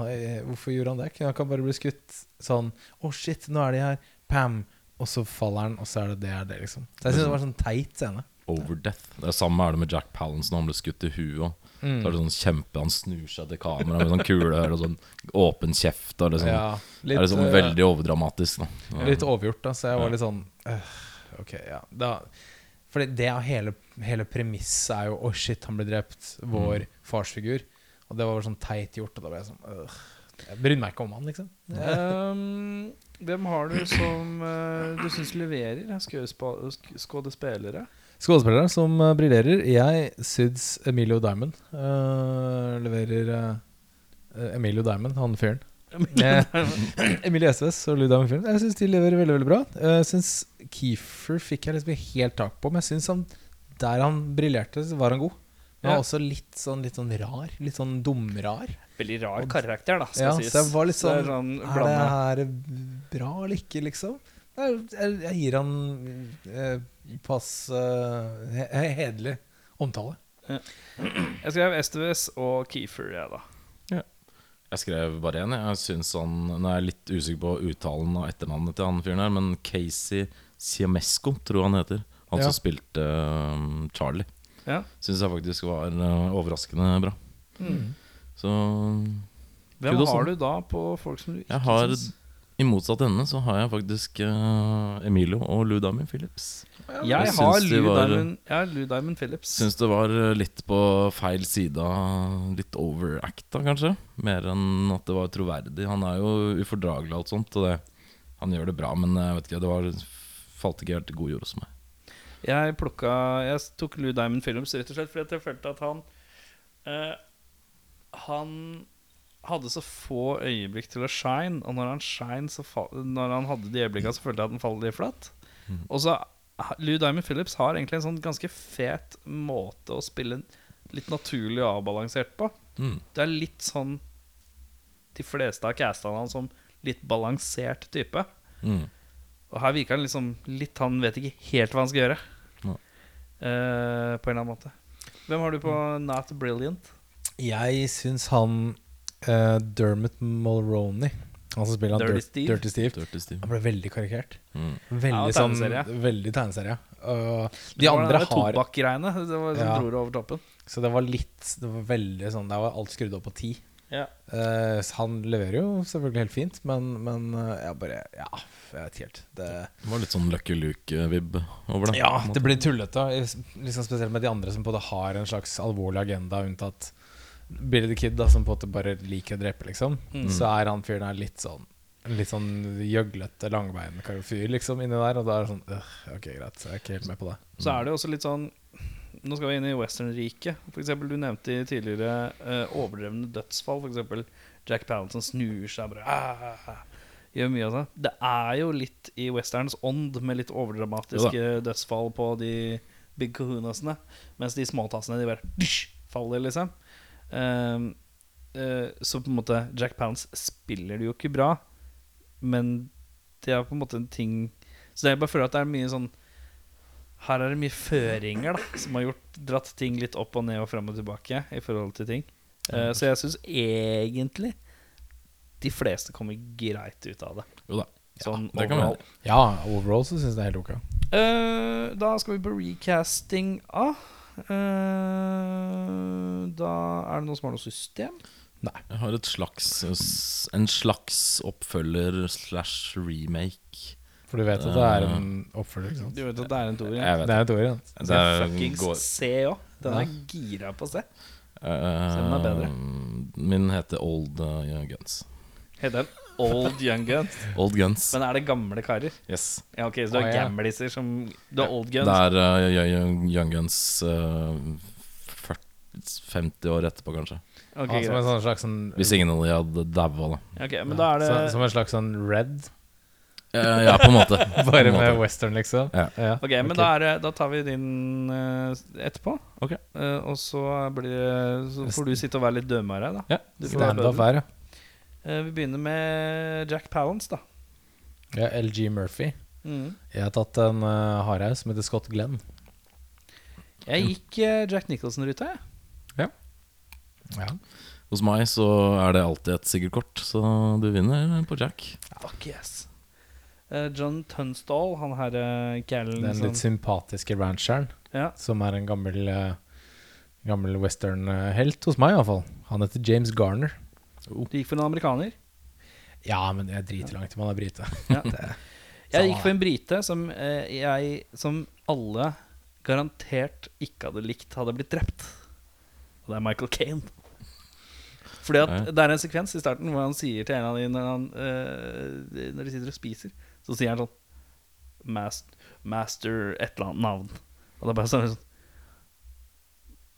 S4: hvorfor gjorde han det? Han ikke bare bli skutt sånn Å, shit, nå er de her. Pam. Og så faller han, og så er det det er det, liksom. Så jeg syns det var sånn teit scene.
S3: Overdeath. Det er samme er det med Jack Palance når han ble skutt i huet.
S4: Mm.
S3: Så er det sånn kjempe Han snur seg til kamera med sånn kule og sånn åpen kjeft. Og liksom,
S4: Ja,
S3: det er det
S4: sånn
S3: veldig overdramatisk. Da.
S4: Litt overgjort, da. Så jeg var litt sånn øh, Ok, ja. Da, for det er hele, hele premisset er jo Å, shit, han ble drept. Vår farsfigur. Og det var sånn teit gjort. Og da ble jeg sånn øh, Jeg brydde meg ikke om han, liksom.
S1: Um, hvem har du som uh, du syns leverer sk- skuespillere?
S4: Skuespillere som uh, briljerer. Jeg syns Emilio Diamond uh, leverer Emilio Diamond, han fyren. Eh, Emilie Estves og Lou Diamond fyren. Jeg syns de leverer veldig veldig bra. Jeg syns Keefer fikk jeg liksom helt tak på, men jeg syns han der han briljerte, var han god. Men
S1: Ja.
S4: også litt sånn, litt sånn rar. Litt sånn dumrar.
S1: Veldig rar karakter, da,
S4: Ja,
S1: sies.
S4: så jeg var litt
S1: Det er
S4: sånn Er det her bra eller ikke, liksom? Jeg, jeg, jeg gir han eh, pass eh, he- hederlig omtale.
S1: Jeg skrev Esteves og Keefer, jeg, da.
S3: Jeg skrev bare én. Jeg synes han Nå er jeg litt usikker på uttalen av etternavnet til han fyren her, men Casey Siamesco, tror jeg han heter. Han
S4: Ja.
S3: som spilte um, Charlie.
S1: Ja.
S3: Syns jeg faktisk var uh, overraskende bra. Så
S1: Hvem
S3: Kudos,
S1: har du da på folk som du ikke syns
S3: I motsatt ende så har jeg faktisk uh, Emilio og Lou Diamond Phillips.
S1: Jeg har Lou
S3: var-
S1: Diamond, jeg har Lou Diamond Phillips.
S3: Syns det var uh, litt på feil side Litt overacta, kanskje. Mer enn at det var troverdig. Han er jo ufordragelig og alt sånt, og det, han gjør det bra, men jeg vet ikke, det var, falt ikke helt i god jord hos meg.
S1: Jeg plukka Jeg tok Lou Diamond Phillips rett og slett fordi jeg følte at han eh, Han hadde så få øyeblikk til å shine, og når han shine så fa Når han hadde de øyeblikkene, så følte jeg at han falt litt flatt. Og så Lou Diamond Phillips har egentlig en sånn ganske fet måte å spille litt naturlig og avbalansert på.
S3: Mm.
S1: Det er litt sånn De fleste har casta han som litt balansert type.
S3: Mm.
S1: Og her virker han liksom litt Han vet ikke helt hva han skal gjøre.
S3: Ja.
S1: Uh, på en eller annen måte. Hvem har du på Not Brilliant?
S4: Jeg syns han uh, Dermot Mulroney, han som spiller han
S1: Dirty Steve.
S4: Dirty Steve,
S3: Dirty Steve.
S4: han ble veldig karikert.
S3: Mm.
S4: Veldig
S1: Ja,
S4: sånn. Veldig tegneserie. Og de
S1: Det var
S4: andre
S1: det
S4: har
S1: Tobakk-greiene det var som
S4: Ja.
S1: dro det over toppen.
S4: Så det var litt Det var veldig sånn Der var alt skrudd opp på ti.
S1: Ja.
S4: Uh, han leverer jo selvfølgelig helt fint, men, men uh, jeg bare Ja, jeg vet ikke helt. Det,
S3: Det var litt sånn Lucky Luke-vib over det.
S4: ja, det blir tullete. Liksom spesielt med de andre som både har en slags alvorlig agenda, unntatt Billy the Kid, da, som på en måte bare liker å drepe, liksom.
S1: Mm.
S4: Så er han fyren her litt sånn litt sånn gjøglete, langbeinfyr liksom inni der. Og da er det sånn øh, Ok, greit, så jeg er ikke helt med på det.
S1: Så er det også litt sånn Nå skal vi inn i westernriket. Du nevnte i tidligere eh, overdrevne dødsfall. Eksempel Jack Palance snur seg bare ah, Gjør mye av det. Det er jo litt i westerns ånd med litt overdramatiske dødsfall på de big kahunasene. Mens de småtassene de bare dysj, faller, liksom. Ehm, eh, så på en måte Jack Palance spiller det jo ikke bra, men det er på en måte en ting Så jeg bare føler at det er mye sånn her er det mye føringer da som har gjort, dratt ting litt opp og ned og fram og tilbake i forhold til ting. Uh, så jeg syns egentlig de fleste kommer greit ut av det.
S3: Jo da.
S1: Sånn
S3: det
S1: overall.
S4: Ja, overall så syns jeg det er helt ok.
S1: Uh, da skal vi på recasting av. Eh, da er det noen som har noe system. Nei.
S3: Jeg har et slags, en slags oppfølger slash remake.
S4: For du vet at det er en oppfølger. ikke sant?
S1: Du vet at det er en toer. Ja.
S4: Det er en toer, ja.
S1: Det er fuckings
S3: går-
S1: se òg. Den er gira på C. se.
S3: Eh,
S1: den er bedre.
S3: Min heter Old uh, Guns.
S1: Heter den Old Young Guns.
S3: Old Guns.
S1: Men er det gamle karer?
S3: Yes.
S1: Ja, ok, Så du
S4: har
S1: har
S4: ja.
S1: gamliser som Du har old guns?
S3: Det er uh, young, young Guns uh, 40, 50 år etterpå, kanskje.
S1: Ok,
S4: ah, som en sånn slags sånn
S3: Hvis ingen av de hadde daua, da.
S1: Ok, men da er det
S4: så, Som en slags sånn red,
S3: Uh, ja, på en måte.
S4: Bare
S3: en
S4: med western, liksom?
S3: Ja.
S1: Ok, men Da, er da tar vi din uh, etterpå.
S3: Ok.
S1: Uh, og så, blir så får du sitte og være litt dømere, da.
S3: Ja.
S1: Du får være
S4: Stand-up her, ja.
S1: Eh, vi begynner med Jack Palance, da.
S4: ja. LG Murphy.
S1: Mm.
S4: Jeg har tatt en uh, hardhaug som heter Scott Glenn.
S1: Jeg gikk uh, Jack Nicholson-ruta, jeg.
S4: Ja.
S3: Hos meg så er det alltid et sikkert kort, så du vinner på Jack.
S1: Fuck yes. Uh, John Tunstall, han her uh, gælen
S4: Den litt
S1: sånn.
S4: sympatiske rancheren,
S1: ja.
S4: som er en gammel uh, Gammel western-helt hos meg, iallfall. Han heter James Garner.
S1: Du gikk for en amerikaner.
S4: Ja, men jeg driter langt i om han er brite.
S1: Ja. Jeg gikk for en brite som eh, jeg Som alle garantert ikke hadde likt hadde blitt drept. Og det er Michael Kane. Fordi at det er en sekvens i starten hvor han sier til en av dem når, han, eh, når de sitter og spiser, så sier han sånn Master, master et eller annet navn. Og det er bare sånn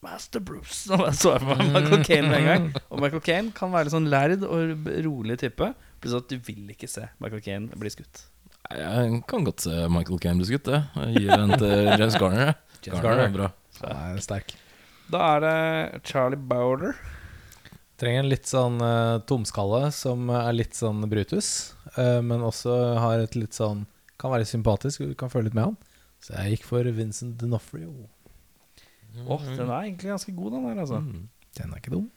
S1: Master Bruce. Og jeg så for meg Michael Kane med en gang. Og Michael Kane kan være litt sånn lærd og rolig type. Pluss at du vil ikke se Michael Kane bli skutt.
S3: Jeg kan godt se Michael Caine bli skutt, det. Jeg gir den til James Garner.
S4: James
S3: Garner er bra.
S4: Er sterk.
S1: Da er det Charlie Bowder.
S4: Trenger en litt sånn uh, tomskalle som er litt sånn Brutus, uh, men også har et litt sånn Kan være sympatisk, du kan føle litt med han. Så jeg gikk for Vincent D'Onofrio.
S1: Åh, Den er egentlig ganske god, den der. altså
S3: Mm.
S4: Den er ikke dum.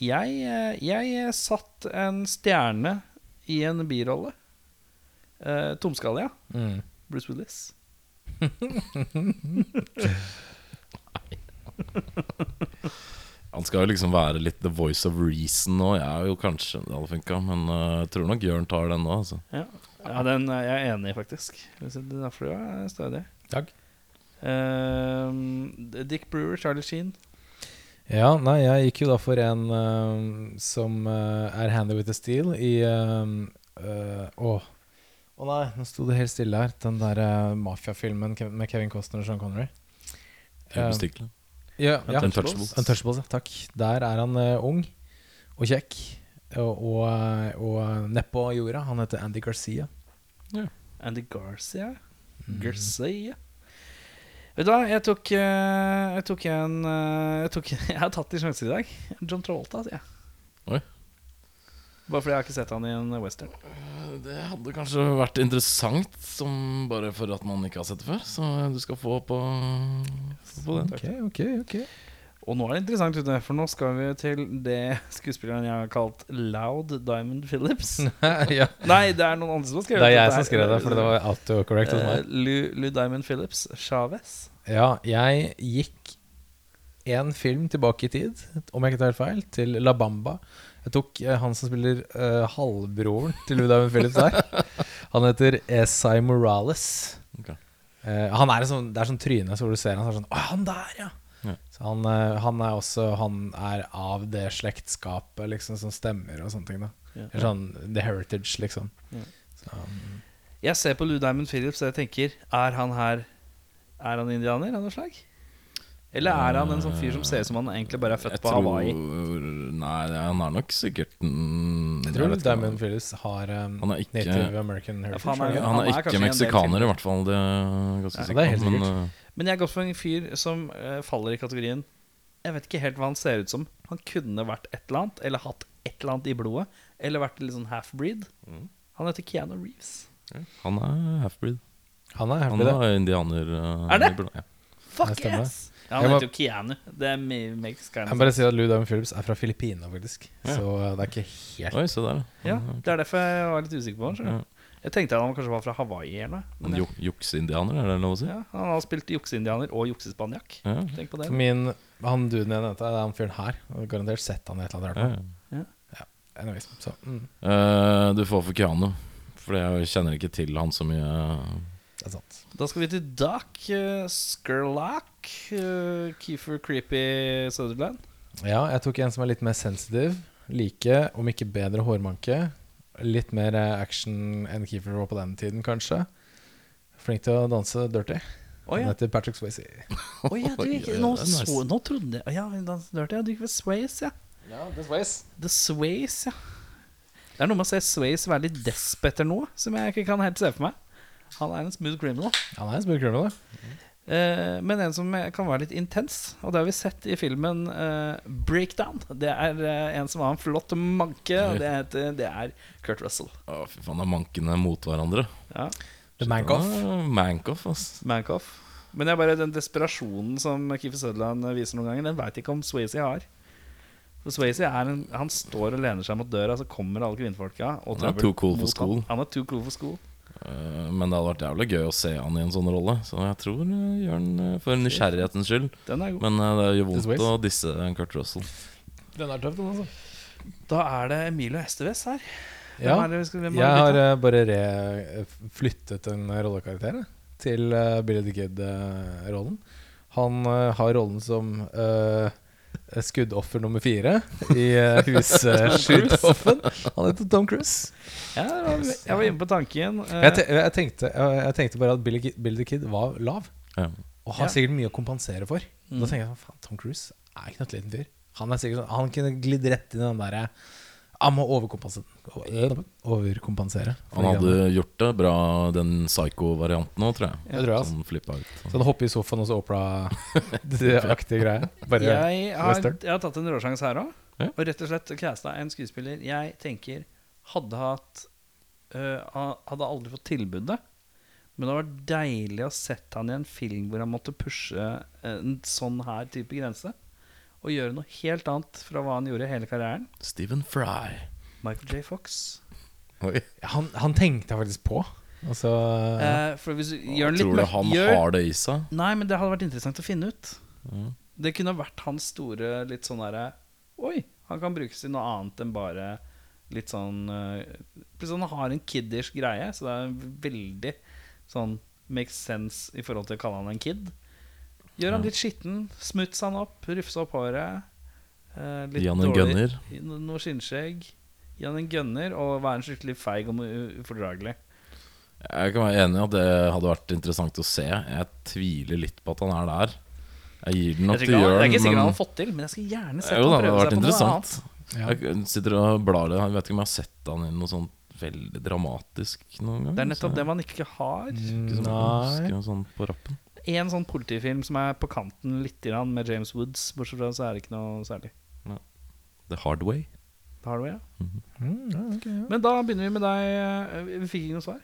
S1: jeg, eh, jeg satt en stjerne i en birolle. Eh, ja.
S4: Mm.
S1: Bruce Willis.
S3: Han skal jo liksom være litt the voice of reason nå. Jeg er jo kanskje det hadde funka, men uh, jeg tror nok Jørn tar den nå. Altså.
S1: Ja, ja den er jeg enig i, faktisk. Derfor er jeg stødig.
S4: Takk.
S1: Eh, Dick Brewer, Charlie Sheen.
S4: Ja, nei, jeg gikk jo da for en uh, som uh, er handy with the steel i Å uh, Åh Å nei, nå sto det helt stille her. Den der uh, mafiafilmen Kev- med Kevin Costner og Sean Connery. Eh,
S3: Ubestikkelig.
S4: ja, ja.
S3: Untouchables.
S4: Untouchables, ja. Takk. Der er han eh, ung og kjekk. Og, og, eh, og nedpå jorda. Han heter Andy Garcia.
S1: Andy Garcia. Garcia. Vet du hva, jeg tok, eh, jeg tok en eh, jeg, tok, jeg har tatt de sjanser i dag. John Travolta, sier jeg.
S3: Oi.
S1: Bare fordi jeg har ikke sett han i en western.
S3: Det hadde kanskje vært interessant, som bare for at man ikke har sett det før. Så du skal få på, få på den.
S4: Ok, ok, ok.
S1: Og nå er det interessant, ute, for nå skal vi til det skuespilleren jeg har kalt Loud Diamond Phillips.
S4: ja.
S1: Nei, det er noen andre som har skrevet
S4: Det er jeg
S1: dette
S4: som
S1: her.
S4: skrev det, for det var autocorrect hos
S1: Eh,
S4: meg.
S1: Lou, Lou Diamond Phillips Chavez.
S4: Ja, jeg gikk en film tilbake i tid, om jeg ikke tar helt feil, til La Bamba. Jeg tok eh, han som spiller uh, halvbroren til Lou Diamond Phillips her. Han heter Esai Morales.
S3: Okay.
S4: Uh, han er sånn, det er sånn tryne, så hvor du ser han så er sånn Å, han der, ja!
S3: Ja.
S4: Så han, eh, han er også Han er av det slektskapet liksom som stemmer og sånne ting. da
S1: Ja.
S4: Eller sånn The Heritage, liksom.
S1: Ja.
S4: Så, um,
S1: Jeg ser på Lou Diamond Phillips og jeg tenker Er han her Er han indianer av noe slag? Eller er han en sånn fyr som ser ut som han egentlig bare er født
S3: Jeg
S1: på
S3: tror-
S1: Hawaii?
S3: Nei, han er nok sikkert mm,
S4: jeg tror. Diamond Phillips har um,
S3: Han er ikke-
S4: Native American heritage.
S1: Ja, han er-
S4: han ikke?
S3: Han
S1: Han
S3: er
S1: er
S3: ikke meksikaner, i hvert fall. Det er
S1: Ja,
S4: det er helt
S3: Men,
S4: sikkert.
S1: Men jeg har gått for en fyr som eh, faller i kategorien Jeg vet ikke helt hva han ser ut som. Han kunne vært et eller annet, eller hatt et eller annet i blodet. Eller vært litt sånn half-breed.
S3: Mm.
S1: Han heter Keanu Reeves.
S3: han er half-breed.
S4: Han er half-breed,
S3: er indianer. uh,
S1: Er det?
S3: i Ja.
S1: Fuck yes! Ja, han heter jo Keanu. Det er makes kind
S4: Jeg bare sier at Lou Diamond Phillips er fra Filippinene, faktisk.
S3: Ja.
S4: Så uh, det er ikke helt
S3: Oi, se der,
S1: Ja, Det er derfor jeg var litt usikker på han.
S3: Ja.
S1: Jeg tenkte han kanskje var fra Hawaii eller noe.
S3: Juk- Jukseindianer, er det lov å si?
S1: ja, han har spilt jukseindianer og juksespanjakk.
S3: Ja.
S1: Tenk på det.
S4: Min, Han duden jeg nevnte, det er han fyren her. Garantert sett han i et eller annet
S3: Ja, ja.
S4: Anyways, så, mm,
S3: uh, du får for Keanu, for jeg kjenner ikke til han så mye.
S4: det er sant.
S1: Da skal vi til Duck uh, Skurlock. Uh, Keefer Creepy Sutherland.
S4: Ja, jeg tok en som er litt mer sensitiv. Like, om ikke bedre hårmanke. Litt mer action enn Keefer var på den tiden, kanskje. Flink til å danse dirty.
S1: Oh, ja.
S4: Han heter Patrick Swayze.
S1: oh, ja, du
S3: ikke,
S1: nå, så, nå trodde jeg Ja, da dirty. Ja, du gikk ved Swayze, ja.
S4: Ja, er Swayze.
S1: The Sways, ja. Det er noe med å se Swayze være litt desp etter noe, som jeg ikke kan helt se for meg. Han er en smooth criminal.
S4: Han er en smooth criminal, da.
S1: Eh, men en som kan være litt intens, og det har vi sett i filmen eh, Breakdown. Det er eh, en som har en flott manke, og det, heter, det er Kurt Russell.
S3: Å, fy faen, er mankene mot hverandre.
S1: Ja,
S4: The Mankoff.
S3: Mankoff, ass.
S1: Mankoff. Men det er bare den desperasjonen som Keefer Sutherland viser noen ganger, den veit ikke om Swayze har. For Swayze er en, Han står og lener seg mot døra, så kommer alle kvinnfolka.
S3: Han er too cool for
S1: skolen han. Han er too cool for school.
S3: Eh, men det hadde vært jævlig gøy å se han i en sånn rolle, så jeg tror jeg gjør den eh, for nysgjerrighetens skyld.
S1: Den er god.
S3: Men eh, det gjør vondt å disse Kurt Russell.
S4: Den er tøff, den, altså.
S1: Da er det Emilio Esteves her.
S4: Ja,
S1: skal,
S4: jeg
S1: har uh,
S4: eh, bare flyttet en rollekarakter til uh, Billy the Kid-rollen. Han uh, har rollen som eh, skuddoffer nummer fire i uh, husskyteoffen. Han heter Tom Cruise.
S1: Ja, var, jeg var inne på tanken. eh,
S4: Jeg, te jeg, tenkte, jeg, jeg tenkte bare at Billy, Billy the Kid var lav, og har
S1: Ja.
S4: sikkert mye å kompensere for.
S1: Mm.
S4: Da tenker jeg faen, Tom Cruise er ikke noe liten fyr. Han er sikkert sånn Han kunne glidd rett inn i den derre Han må overkompensere. overkompensere
S3: Han hadde
S4: han...
S3: gjort det bra, den psycho-varianten òg, tror jeg.
S4: Jeg tror jeg, altså.
S3: Sånn flippa ut.
S4: Så han hopper i sofaen og så Opera-aktige greier. Bare
S1: jeg, har, jeg har tatt en råsjanse her òg.
S3: Ja.
S1: Og rett og slett casta en skuespiller jeg tenker hadde hatt øh, Hadde aldri fått tilbudet. Men det hadde vært deilig å sett han i en film hvor han måtte pushe eh, en sånn her type grense. Og gjøre noe helt annet fra hva han gjorde hele karrieren.
S3: Stephen Fry.
S1: Michael J. Fox.
S3: Oi.
S4: Han, han tenkte jeg faktisk på. Altså,
S1: Eh, for hvis gjør litt
S3: Tror du han
S1: gjør,
S3: har det i seg?
S1: Nei, men det hadde vært interessant å finne ut.
S3: Mm.
S1: Det kunne vært hans store litt sånn derre Oi, han kan brukes i noe annet enn bare litt sånn Plutselig han har en kiddish greie, så det er veldig sånn makes sense i forhold til å kalle han en kid. Gjør han
S3: Ja.
S1: litt skitten, smuts han opp, rufse opp håret. eh, litt
S3: Gi han en
S1: dårlig-
S3: gunner.
S1: no- Noe skinnskjegg. Gi han en gunner og være en skikkelig feig og u- ufordragelig.
S3: Jeg kan være enig i at det hadde vært interessant å se. Jeg tviler litt på at han er der. Jeg gir den nok
S1: Jeg
S3: til
S1: tror ikke han- det er
S3: Jørn,
S1: ikke sikkert han har fått til, men jeg skal gjerne sette
S3: jo,
S1: han
S3: da, det
S1: prøve
S3: hadde
S1: seg på noe
S3: interessant.
S1: annet.
S4: ja.
S3: Jeg sitter og blar det. Jeg vet ikke om jeg har sett han i noe sånt veldig dramatisk noen gang.
S1: Det er nettopp det man ikke har.
S3: ikke sånn-
S4: Nei.
S3: sånn på rappen.
S1: En sånn politifilm som er på kanten litt med James Woods. Bortsett fra så er det ikke noe særlig.
S3: The Hard Way.
S1: The hard way ja.
S4: Mm, ja, okay, ja.
S1: Men da begynner vi med deg. eh, Vi fikk ikke noe svar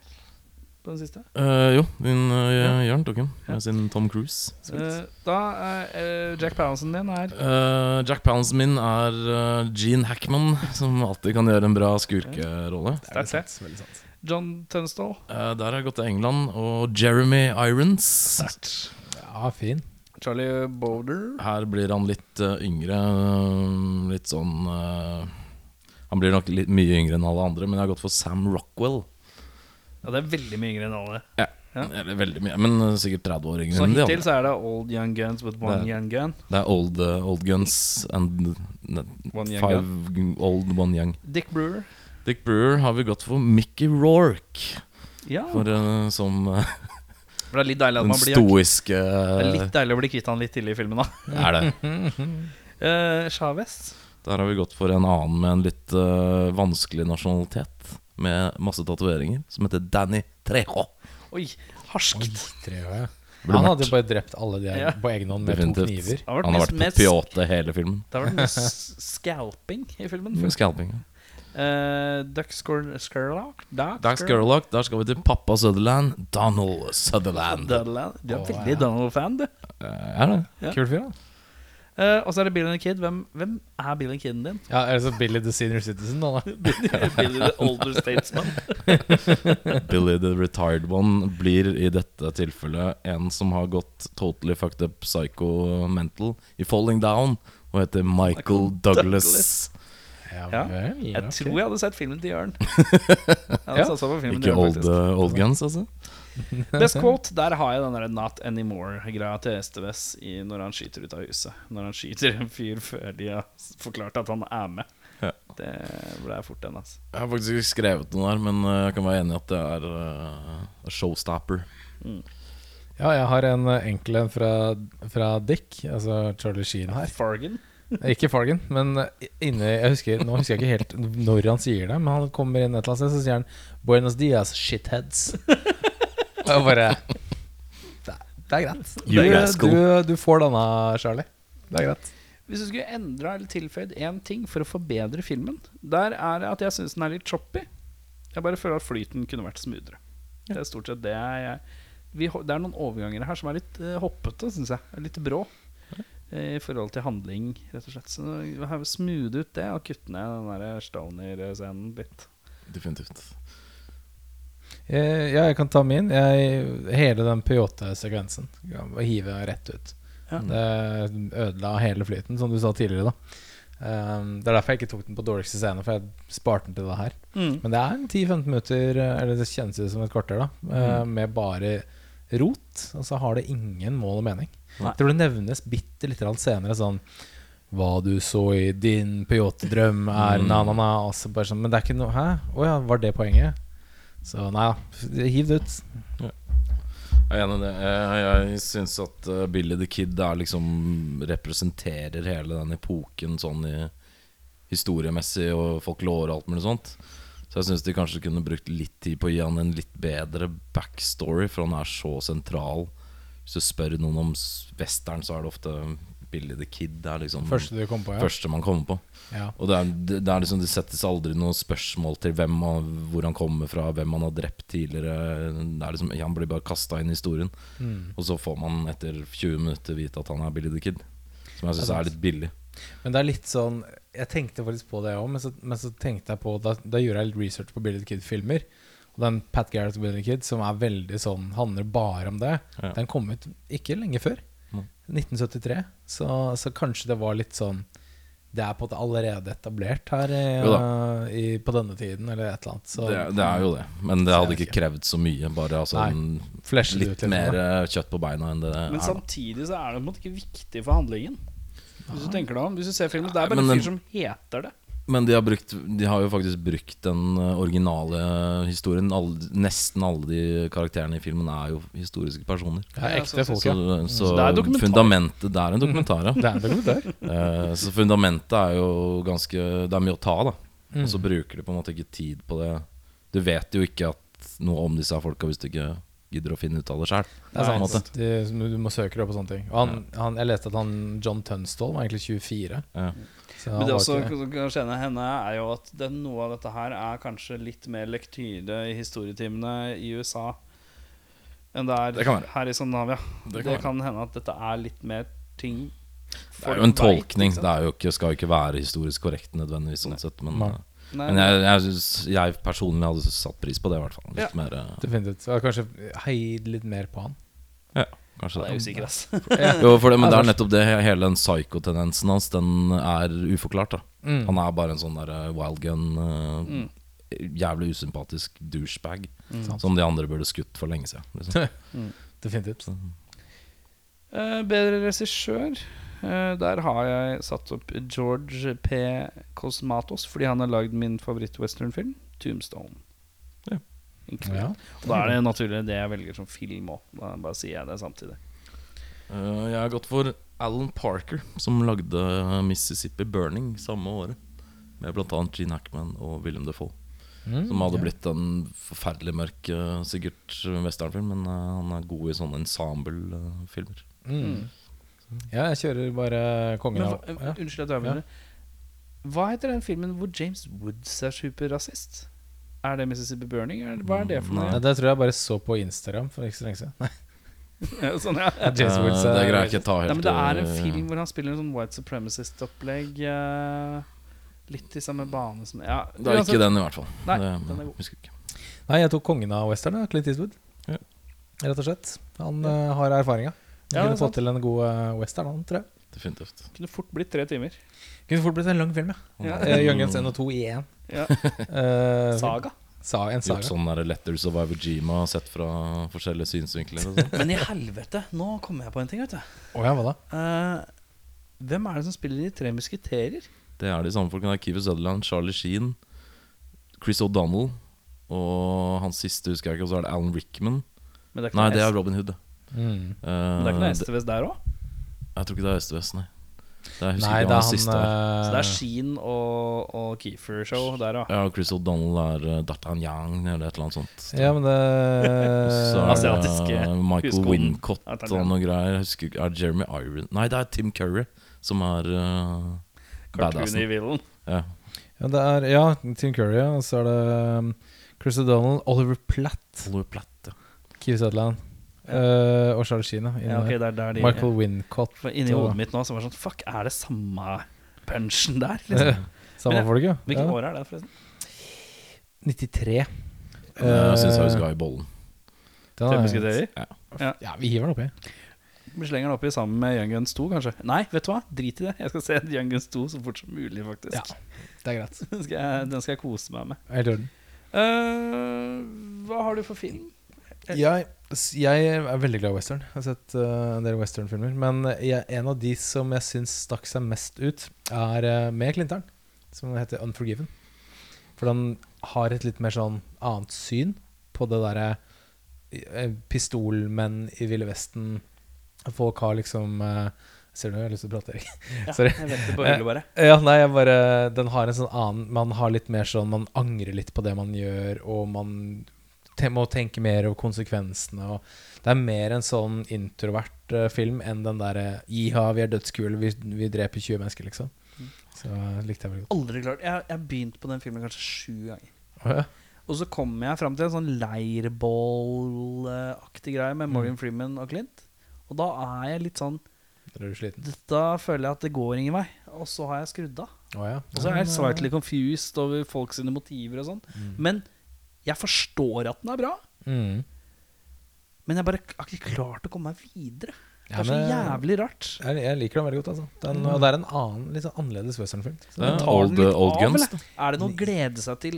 S1: på den siste.
S3: Uh, jo, din uh, Jørn tok den
S1: Ja.
S3: med sin Tom Cruise.
S1: Uh, da er eh, Jack Palance din er
S3: Eh, Jack Palance min er uh, Gene Hackman, som alltid kan gjøre en bra skurkerolle.
S4: Det er sant, veldig sant.
S1: John Tunstall.
S3: Eh, der har jeg gått til England, og Jeremy Irons.
S1: Sterkt.
S4: Ja, fin.
S1: Charlie Boulder.
S3: Her blir han litt uh, yngre. litt sånn uh, Han blir nok litt mye yngre enn alle andre, men jeg har gått for Sam Rockwell.
S1: Ja, det er veldig mye yngre enn alle.
S3: Ja.
S1: Ja.
S3: Eller veldig mye, men uh, sikkert 30 år yngre
S1: Så
S3: enn de
S1: hittil
S3: andre.
S1: så er det Old Young Guns with one
S3: Det-
S1: young gun.
S3: Det er old, uh, old guns and uh,
S1: One young
S3: five old, one young.
S1: Dick Brewer.
S3: Dick Brewer har vi gått for Mickey Rourke.
S1: Ja,
S3: For, uh, som uh,
S1: for det er litt deilig at
S3: den
S1: man blir
S3: stoiske
S1: Det er litt deilig å bli kvitt han litt tidlig i filmen, da.
S3: Er det.
S1: Uh, Chavez.
S3: Der har vi gått for en annen med en litt uh, vanskelig nasjonalitet. Med masse tatoveringer. Som heter Danny Trejo.
S1: Oi, harskt.
S4: Oi, år, ja. Han hadde jo bare drept alle de her
S1: Ja.
S4: på egen hånd med to kniver.
S1: Har
S3: Han har vært på Piote hele filmen.
S1: Det har vært mye scalping i filmen.
S3: Med scalping.
S1: Uh, Duck Scur- Scurlock? Duck
S3: Dags der skal vi til pappa Sutherland. Donald Sutherland.
S1: Sutherland. Du er
S4: oh,
S1: veldig
S4: ja.
S1: Donald-fan, du.
S3: Uh, Er det?
S1: Ja.
S4: Kul fyr, da.
S1: Eh, og så er det Bill and the Kid. Hvem, hvem er Bill and Kiden din?
S4: Ja, er det så Billy the Senior Citizen, da. da.
S1: Billy the Older Statesman.
S3: Billy the Retired One blir i dette tilfellet en som har gått totally fucked up psycho mental i Falling Down, og heter Michael
S1: Michael
S3: Douglas.
S1: Douglas.
S4: Ja,
S1: Ja,
S4: vel,
S1: Jeg
S4: okay.
S1: tror jeg hadde sett filmen til Jørn.
S3: Ikke
S1: Jørn,
S3: old, uh, old Guns, altså?
S1: Best quote, der har jeg den der Not Anymore-greia til Esteves når han skyter ut av huset. Når han skyter en fyr før de har forklart at han er med.
S3: Ja.
S1: Det ble fort den, altså.
S3: Jeg har faktisk ikke skrevet noe der, men uh, jeg kan være enig i at det er uh, a showstopper.
S4: Ja, jeg har en eh, enkel en fra, fra Dick, altså Charlie Sheen her.
S1: Fargan.
S4: Ikke Fargan, men eh, inni jeg husker, Nå husker jeg ikke helt når han sier det, men han kommer inn et eller annet sted, så sier han 'Buenos dias, shitheads'. Og bare Det er, det er greit. Du, du, du får denne, Charlie. Det er greit.
S1: Hvis du skulle endra eller tilføyd én ting for å forbedre filmen, der er det at jeg syns den er litt choppy. Jeg bare føler at flyten kunne vært smoothere. Det er stort sett det jeg vi, Det er noen overganger her som er litt uh, hoppete, syns jeg. Litt brå. eh, I forhold til handling, rett og slett. Så smooth ut det og kutte ned den der Stoner-scenen litt.
S3: Definitivt.
S4: Eh, Ja, jeg kan ta min. Jeg, hele den Peyote-sekvensen Hive rett ut.
S1: Ja.
S4: Det ødela hele flyten, som du sa tidligere. da Um, Det er derfor jeg ikke tok den på dårligste scene, for jeg sparte den til det her.
S1: Mm.
S4: Men det er 10-15 minutter, eh, eller det kjennes ut som et kvarter, da mm. med bare rot. Og så har det ingen mål og mening.
S1: Nei.
S4: Jeg tror det nevnes bitte litt senere sånn Hva du så i din Peyote-drøm, er
S3: Mm.
S4: na-na-na. Og sånn Men det er ikke noe Hæ? Å ja, var det poenget? Så nei da, hiv det ut.
S3: Jeg er enig i det. Jeg, syns at uh, Billy the Kid er liksom representerer hele den epoken sånn i historiemessig og folk lår og alt mulig sånt. Så jeg syns de kanskje kunne brukt litt tid på å gi han en litt bedre backstory, for han er så sentral. Hvis du spør noen om western, så er det ofte Billy the Kid. Det er liksom
S4: Første du kom på, ja.
S3: første man kommer på.
S4: ja.
S3: Og det, er, det, det, er liksom, det settes aldri noe spørsmål til hvem han, hvor han kommer fra, hvem han har drept tidligere. Det er liksom, han blir bare kasta inn i historien.
S4: Mm.
S3: Og så får man etter 20 minutter vite at han er Billy the Kid. Som jeg syns er litt billig.
S4: Men det er litt sånn Jeg tenkte faktisk på det òg, men, men så tenkte jeg på Da, da gjorde jeg litt research på Billy the Kid-filmer. Og den Pat Garrett og Billy the Kid, som er veldig sånn handler bare om det,
S3: Ja.
S4: den kom ut ikke lenge før.
S3: Mm.
S4: 1973. Så, så kanskje det var litt sånn Det er på en måte allerede etablert her i,
S3: Jo
S4: i, på denne tiden, eller et eller annet. Så
S3: Det, det er jo det. Men det hadde ikke krevd så mye. Bare altså,
S4: Nei.
S3: litt
S4: litt.
S3: mer
S4: da.
S3: eh, kjøtt på beina enn det
S1: Men
S3: er.
S1: samtidig så er det på en måte ikke viktig for handlingen. Hvis du tenker deg om Hvis du ser filmen, det er bare en fyr som heter det.
S3: Men de har, brukt, de har jo faktisk brukt den eh, originale historien. Alle, nesten alle de karakterene i filmen er jo historiske personer.
S4: Det er ekte
S1: folk,
S4: folk,
S3: Så,
S4: ja.
S3: så
S1: det er
S3: fundamentet Det er en dokumentar, ja.
S4: Det er en dokumentar.
S3: Eh, så fundamentet er jo ganske Det er mye å ta, da.
S4: Mm.
S3: Og så bruker de på en måte ikke tid på det. Du vet jo ikke at noe om disse folka hvis du ikke gidder å finne ut av det sjøl.
S4: Du må søke deg opp og sånne ting. Og han, han, jeg leste at han John Tunstall var egentlig 24.
S3: Ja.
S1: Men det også som kan kjenne henne, er jo at det, noe av dette her er kanskje litt mer lektyre i historietimene i USA enn det er
S3: Det
S1: her i Skandinavia.
S3: Det
S1: Det
S3: kan
S1: kan, hende at dette er litt mer ting
S3: Det er jo en tolkning. Det er jo ikke, skal jo ikke være historisk korrekt nødvendigvis, sånn sett. Men,
S4: Nei.
S3: men jeg, jeg, synes- jeg personlig hadde satt pris på det, i hvert fall. Litt
S1: Ja.
S3: mer uh...
S4: Definitivt. Så kanskje heid litt mer på han.
S3: Kanskje
S1: Det er usikker, ass.
S3: Jo, for det, men det er nettopp det. Hele den psykotendensen hans, den er uforklart. da
S4: Mm.
S3: Han er bare en sånn der eh, wild gun. uh,
S1: Mm.
S3: jævlig usympatisk douchebag.
S1: Mm.
S3: Som de andre burde skutt for lenge siden. Liksom.
S4: Definitivt.
S1: Uh, bedre regissør. Uh, der har jeg satt opp George P. Cosmatos, fordi han har lagd min favoritt-westernfilm, 'Tombstone'.
S3: Ja.
S1: Og Da er det naturlig det jeg velger som film òg. Da bare sier jeg det samtidig.
S3: Uh, jeg har gått for Alan Parker, som lagde Mississippi Burning samme året. Med bl.a. Gene Hackman og William Defoe.
S4: Mm,
S3: Som hadde
S4: ja.
S3: blitt en forferdelig mørk eh, sikkert westernfilm, men uh, han er god i sånne ensemble-filmer.
S4: Mm. Ja, jeg kjører bare kongen av ja.
S1: Unnskyld at jeg avbryter. Hva heter den filmen hvor James Woods er superrasist? Er det Mississippi Burning? Eller hva er det for
S4: Nei,
S1: noe?
S4: Det tror jeg bare så på Instagram for ikke så lenge siden. Nei,
S1: Ja, sånn, ja.
S4: James
S3: Eh,
S4: Woods
S3: det
S4: er-
S3: greier jeg ikke ta helt
S1: Nei, men det er en
S3: eh,
S1: film hvor han spiller en sånn white supremacist-opplegg. eh, litt i samme bane som Ja,
S3: Det er ikke den, i hvert fall.
S1: Nei,
S3: det,
S1: den er god.
S3: husker ikke.
S4: Nei, jeg tok kongen av western, ja, Clint Eastwood.
S3: Ja.
S4: Rett og slett. Han eh, har erfaringa.
S1: Ja,
S4: Kunne
S1: det er
S4: fått til en god eh, western, han, tror jeg.
S3: Definitivt.
S1: Kunne fort blitt tre timer.
S4: Kunne fort blitt en lang film, ja.
S1: Ja.
S4: Uh, Young Guns 1 og 2 i én.
S1: Ja.
S4: Eh,
S1: Saga.
S4: Sa en
S3: Gjort
S4: saga.
S3: sånn der Letters of Iwo Jima sett fra forskjellige synsvinkler. Og sånn.
S1: Men i helvete, nå kommer jeg på en ting, vet du.
S4: Å ja, hva da?
S1: Eh, hvem er det som spiller de tre musketerer?
S3: Det er de samme folkene. Det er Keefer Sutherland, Charlie Sheen, Chris O'Donnell og hans siste husker jeg ikke. Og så er det Alan Rickman.
S1: Men det er ikke
S3: Nei,
S1: noe
S3: det er Robin Hood. det.
S4: Mm.
S3: Eh,
S1: men det er ikke noe STVS der òg?
S3: Jeg tror ikke det er Øst-Vest, nei. Det er, husker
S4: Nei,
S3: ikke
S4: det er han
S3: siste er.
S1: Så det er
S4: eh,
S1: Sheen og, og Keefer-show der ja.
S3: Ja, Chris O'Donnell er uh, D'Artagnan eller et eller annet sånt.
S4: Ja, men det
S3: Så er det
S1: Asiatiske
S3: uh, Michael
S1: huskoden.
S3: Wincott og noe greier. Jeg husker ikke, Er det Jeremy Iron Nei, det er Tim Curry som er uh, badassen.
S1: Cartoony-villen.
S3: Ja.
S4: Ja, det er Ja, Tim Curry, ja. Og så er det um, Chris O'Donnell, Oliver Platt,
S3: Oliver Platt, ja.
S4: Keith Sutherland eh, og Charles Sheen. Ja,
S1: okay,
S4: der.
S1: er der de
S4: Michael Wincott.
S1: Inni hodet mitt nå så var det sånn Fuck, er det samme punchen der? Liksom?
S4: Samme folk, ja.
S1: Hvilket
S4: ja.
S1: år er det, forresten?
S4: 93.
S3: Jeg syns jeg
S4: Eh,
S3: vi skal ha i bollen.
S1: Tre
S4: er-
S1: musketerer?
S4: Ja, vi hiver den oppi.
S1: Vi slenger den oppi sammen med Young Guns 2, kanskje. Nei, vet du hva? Drit i det. Jeg skal se Young Guns 2 så fort som mulig, faktisk.
S4: Ja. Det er greit.
S1: Den, skal jeg, den skal jeg kose meg med.
S4: Helt i orden.
S1: Uh, hva har du for film?
S4: Jeg, jeg er veldig glad i western. Jeg har sett uh, en del westernfilmer. Men jeg, en av de som jeg syns stakk seg mest ut, er uh, med Clinter'n. som heter Unforgiven. For den har et litt mer sånn annet syn på det derre uh, pistolmenn i Ville Vesten. Folk har liksom eh, Ser du, jeg har lyst til å prate.
S1: Ja,
S4: Sorry.
S1: Jeg venter på hyllet, bare.
S4: Ja, nei, jeg bare Den har en sånn annen Man har litt mer sånn Man angrer litt på det man gjør, og man må tenke mer over konsekvensene. Og det er mer en sånn introvert uh, film enn den derre Iha, vi er dødskule, vi, vi dreper 20 mennesker, liksom. Så eh, likte jeg veldig godt.
S1: Aldri klart. Jeg har begynt på den filmen kanskje sju ganger.
S4: Oh, ja.
S1: Og så kommer jeg fram til en sånn leirbålaktig greie med Morgan Freeman og Clint. Og da er jeg litt sånn
S4: Da er
S1: føler jeg at det går ingen vei. Og så har jeg skrudd av.
S4: Oh, ja.
S1: Og så er jeg slightly confused over folk sine motiver og sånn. Men jeg forstår at den er bra.
S4: Mm.
S1: Men jeg bare har ikke klart å komme meg videre. Det
S4: Ja,
S1: er så jævlig rart.
S4: Jeg, jeg liker den veldig godt, altså. Den, og det er en annen, litt sånn annerledes westernfilm. Så
S3: er
S4: den
S3: old,
S1: litt
S3: old
S1: av,
S3: guns.
S1: Er det noe å glede seg til?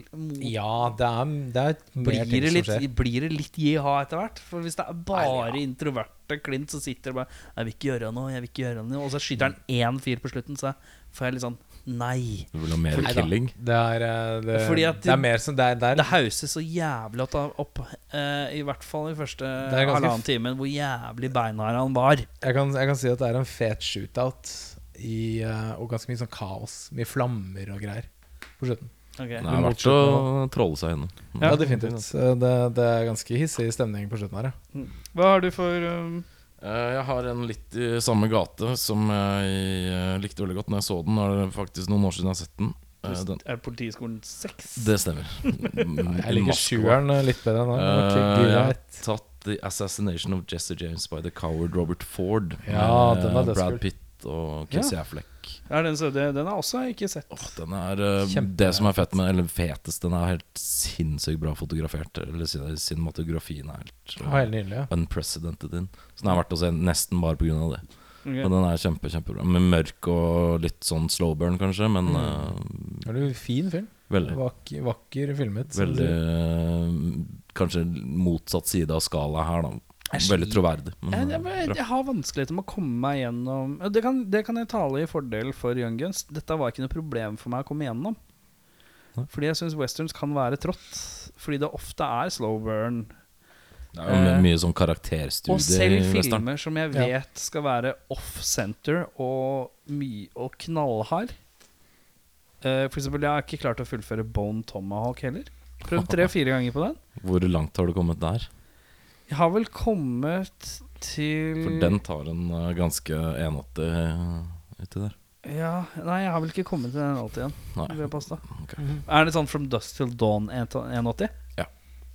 S4: Ja, det er, det er mer
S1: blir,
S4: ting
S1: det
S4: som
S1: litt,
S4: skjer.
S1: blir det litt jiha etter hvert? For hvis det er bare
S4: Nei, ja.
S1: introverte Klint som sitter og bare 'Jeg vil ikke gjøre noe, jeg vil ikke gjøre noe', og så skyter han én fyr på slutten, så får jeg litt sånn Nei.
S3: Du vil ha mer
S4: Neida.
S3: killing?
S4: Det er, eh, det,
S1: Fordi at
S4: det er mer som Det er, det er
S1: Det hauses så jævlig opp, eh, I hvert fall i første halvannen
S4: time
S1: timen, hvor jævlig beinhard han var.
S4: Jeg kan, jeg kan si at det er en fet shootout i, eh, og ganske mye sånn kaos. Mye flammer og greier på slutten.
S1: Okay.
S3: Det er verdt å trolle seg gjennom.
S4: Ja, definitivt. Eh, Det, det er ganske hissig stemning på slutten her, ja.
S1: Hva har du for um,
S3: Jeg har en litt i samme gate som jeg eh, likte veldig godt når jeg så den. Nå er det faktisk noen år siden jeg har sett den. Eh, den
S1: Er Politiskolen 6?
S3: det stemmer.
S4: Jeg liker sjueren eh, litt bedre enn den.
S3: Eh, jeg har tatt The Assassination of Jesse James by the Coward Robert Ford.
S4: Ja,
S3: med
S4: den er.
S3: Brad Pitt og Casey Affleck.
S1: Er den, så det, den har også jeg ikke sett.
S3: Oh, den er
S4: uh,
S3: Det som er fett med Eller fetest, den er helt sinnssykt bra fotografert. Eller sin- cinematografien er helt
S4: uh, Helt nydelig, ja.
S3: unprecedented in. Så den er verdt å se nesten bare pga. det.
S1: Okay.
S3: Men den er kjempe, kjempebra. Med mørk og litt sånn slow burn, kanskje, men
S4: Mm. Det en fin film.
S3: veldig.
S4: Vakker, vakker filmet.
S3: Veldig eh, Kanskje motsatt side av skala her, da. Veldig troverdig. Men,
S1: Jeg,
S3: eh,
S1: jeg, jeg har vanskeligheter med å komme meg gjennom det kan, det kan jeg tale i fordel for Young Guns. Dette var ikke noe problem for meg å komme gjennom. Fordi jeg syns westerns kan være trått. Fordi det ofte er slow burn.
S3: Det er jo my- mye sånn karakterstudie
S1: Og selv filmer som jeg vet skal være off-center og, my og knallhard. Eh, for eksempel, jeg har ikke klart å fullføre Bone Tomahawk heller. Prøvd tre-fire ganger på den.
S3: Hvor langt har du kommet der?
S1: Jeg har vel kommet til
S3: For den tar en uh, ganske 180 eh, uti der.
S1: Ja, Nei, jeg har vel ikke kommet til den alltid igjen.
S3: Nei.
S1: Vil jeg påstå. Er det sånn From Dust Till Dawn 180?
S3: Ja.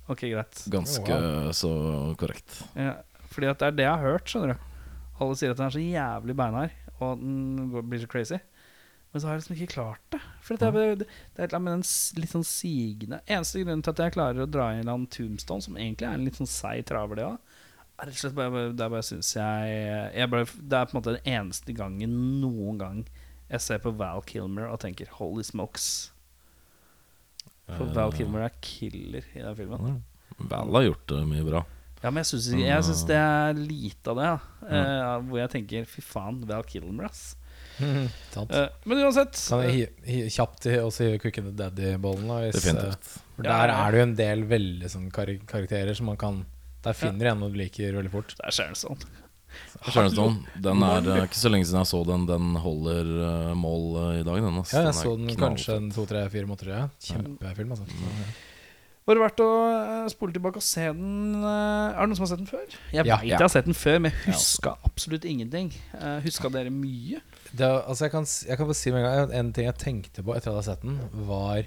S1: Ok, greit.
S3: Ganske
S4: Oh,
S3: så korrekt.
S1: Ja, fordi at det er det jeg har hørt, skjønner du. Alle sier at den er så jævlig beinhard, og at den går- blir så crazy. Men så har jeg liksom ikke klart det. For det er, det er et eller annet med den litt sånn sigende Eneste grunnen til at jeg klarer å dra i land Tombstone, som egentlig er en litt sånn seig traver, det òg, er rett og slett bare Det er bare syns jeg, jeg bare, Det er på en måte den eneste gangen noen gang jeg ser på Val Kilmer og tenker 'holy smokes'. For
S3: Eh,
S1: Val Kilmer er killer i den filmen.
S3: Val har gjort det mye bra.
S1: Ja, men jeg syns, jeg syns det er lite av det. Ja. Eh, hvor jeg tenker 'fy faen, Val Kilmer', ass.
S4: Sant.
S1: uh, men uansett
S4: Kan jeg hi, hi, kjapt også hive Cook and the Daddy-bollen? eh,
S3: Definitivt.
S4: For der
S1: ja.
S4: er det jo en del veldig sånn kar karakterer som man kan Der finner du en du liker veldig fort.
S1: Det er Sharon Stone.
S3: Sharon den er uh, ikke så lenge siden jeg så den. Den holder eh, mål eh, i dag, den. Altså.
S4: Ja, jeg
S3: den
S4: så den kanskje en to-tre-fire måneder siden. Kjempefilm, altså.
S1: Var det verdt å eh, spole tilbake og se den? eh, er det noen som har sett den før? Jeg
S4: Ja.
S1: vet
S3: Ja.
S1: jeg har sett den før, men jeg huska absolutt ingenting. Uh, huska dere mye?
S4: Det, altså jeg, kan, jeg kan bare si med en gang En ting jeg tenkte på etter at jeg hadde sett den, var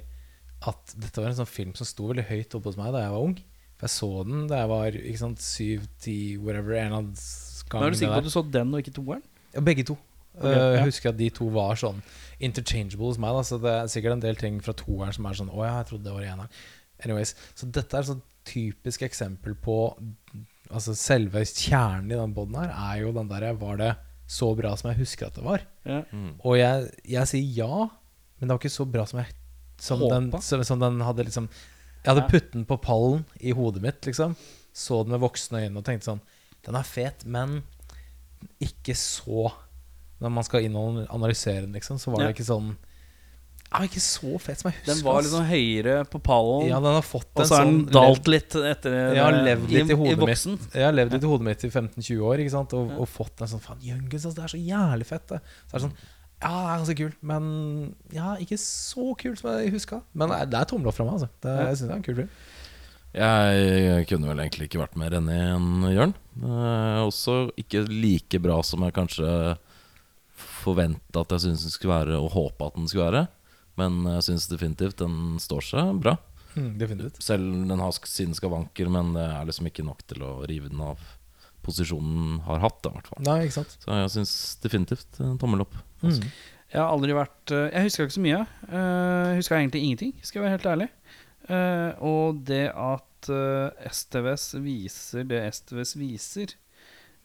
S4: at dette var en sånn film som sto veldig høyt oppe hos meg da jeg var ung. For jeg så den da jeg var ikke sant, syv, ti, whatever. En av s-
S1: Men er du sikker på at du så den og ikke toeren?
S4: Ja, begge to.
S1: Ok,
S4: Eh,
S1: ja.
S4: Jeg husker at de to var sånn interchangeable hos meg. Da, så det er sikkert en del ting fra toeren som er sånn Å ja, jeg trodde det var eneren. Anyways, så dette er et sånn typisk eksempel på Altså Selve kjernen i den boden her er jo den derre Var det så bra som jeg husker at det var?
S1: Ja.
S3: Mm.
S4: Og jeg, jeg sier ja, men det var ikke så bra som jeg Som, den, som, som den hadde liksom Jeg hadde
S1: Ja.
S4: putt den på pallen i hodet mitt, liksom. Så den med voksne øyne og tenkte sånn Den er fet, men ikke så Når man skal inn og analysere den, liksom, så var
S1: Ja.
S4: det ikke sånn Var ikke så fet som jeg husker.
S1: Den var sånn høyere på pallen,
S4: Ja, den har fått
S1: og så har den
S4: sånn
S1: dalt litt etter
S4: Jeg har levd litt i hodet mitt.
S1: voksen.
S4: Jeg har levd litt i hodet mitt i 15-20 år ikke sant? Og, og fått en sånn Faen, Young altså, det er så jævlig fett. Det. Så er det sånn Ja, det er ganske kult, men ja, ikke så kult som jeg huska. Men det er- er tommel opp fra meg, altså. Det, er- jeg syns det er en kul film.
S3: Jeg kunne vel egentlig ikke vært mer enig enn Jørn. Eh, også ikke like bra som jeg kanskje forventa at jeg syntes den skulle være, og håpa at den skulle være. Men jeg syns definitivt den står seg bra.
S4: Mm, definitivt.
S3: Selv den har sine skavanker, men det er liksom ikke nok til å rive den av posisjonen har hatt. Da, hvert fall.
S4: Nei, ikke sant.
S3: Så jeg syns definitivt en tommel opp.
S4: Mm.
S1: Jeg har aldri vært eh, Jeg husker ikke så mye. Uh, jeg huska egentlig ingenting, skal jeg være helt ærlig. Eh, og det at eh, STVS viser det STVS viser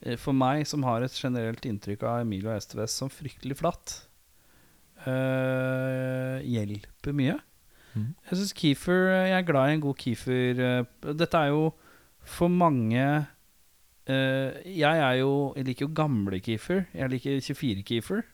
S1: eh, For meg som har et generelt inntrykk av Emilio STVS som fryktelig flatt, eh, hjelper mye.
S3: Mm.
S1: Jeg syns Keefer Jeg er glad i en god Keefer. eh, dette er jo for mange uh, Jeg er jo Jeg liker jo gamle Keefer. Jeg liker 24 Keefer.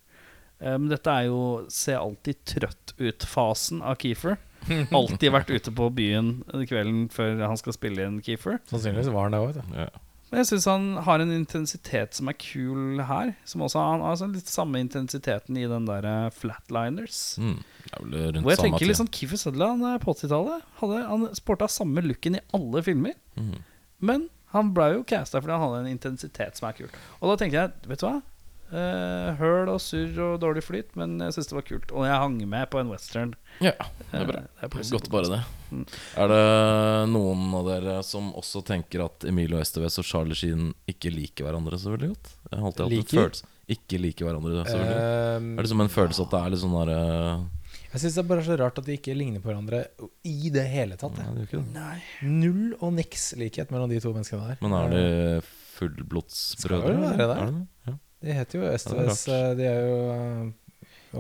S1: Men Men dette er jo se alltid trøtt ut-fasen av Keefer. Alltid vært ute på byen kvelden før han skal spille inn Keefer.
S4: Sannsynligvis var han det òg.
S3: Ja.
S1: Men jeg syns han har en intensitet som er kul her. Som også Han har altså litt samme intensiteten i den der eh, Flatliners.
S3: Mm.
S1: Hvor jeg tenker
S3: tid.
S1: litt sånn Keefer Sutherland eh, på 80-tallet Han sporta samme looken i alle filmer.
S3: Mm.
S1: Men han ble jo casta fordi han hadde en intensitet som er kul. Og da tenkte jeg, vet du hva? Eh, høl og surr og dårlig flyt, men jeg syns det var kult. Og jeg hang med på en western.
S3: Ja, det er bra.
S1: Uh, det er
S3: Godt bare det.
S1: Mm.
S3: Er det noen av dere som også tenker at Emilio Estevez og Charlie Sheen ikke liker hverandre så veldig godt? Jeg har alltid hatt en følelse Ikke liker hverandre så veldig godt.
S4: Um,
S3: Er det som en følelse at det er litt sånn derre
S4: jeg syns det er bare så rart at de ikke ligner på hverandre i det hele tatt.
S3: Nei, det gjør ikke det.
S1: Nei.
S4: Null og niks likhet mellom de to menneskene der.
S3: Men er de fullblodsbrødre?
S4: Skal vel være det.
S3: Er det? Ja.
S4: De heter jo.
S3: Ja,
S4: eh, de er jo eh,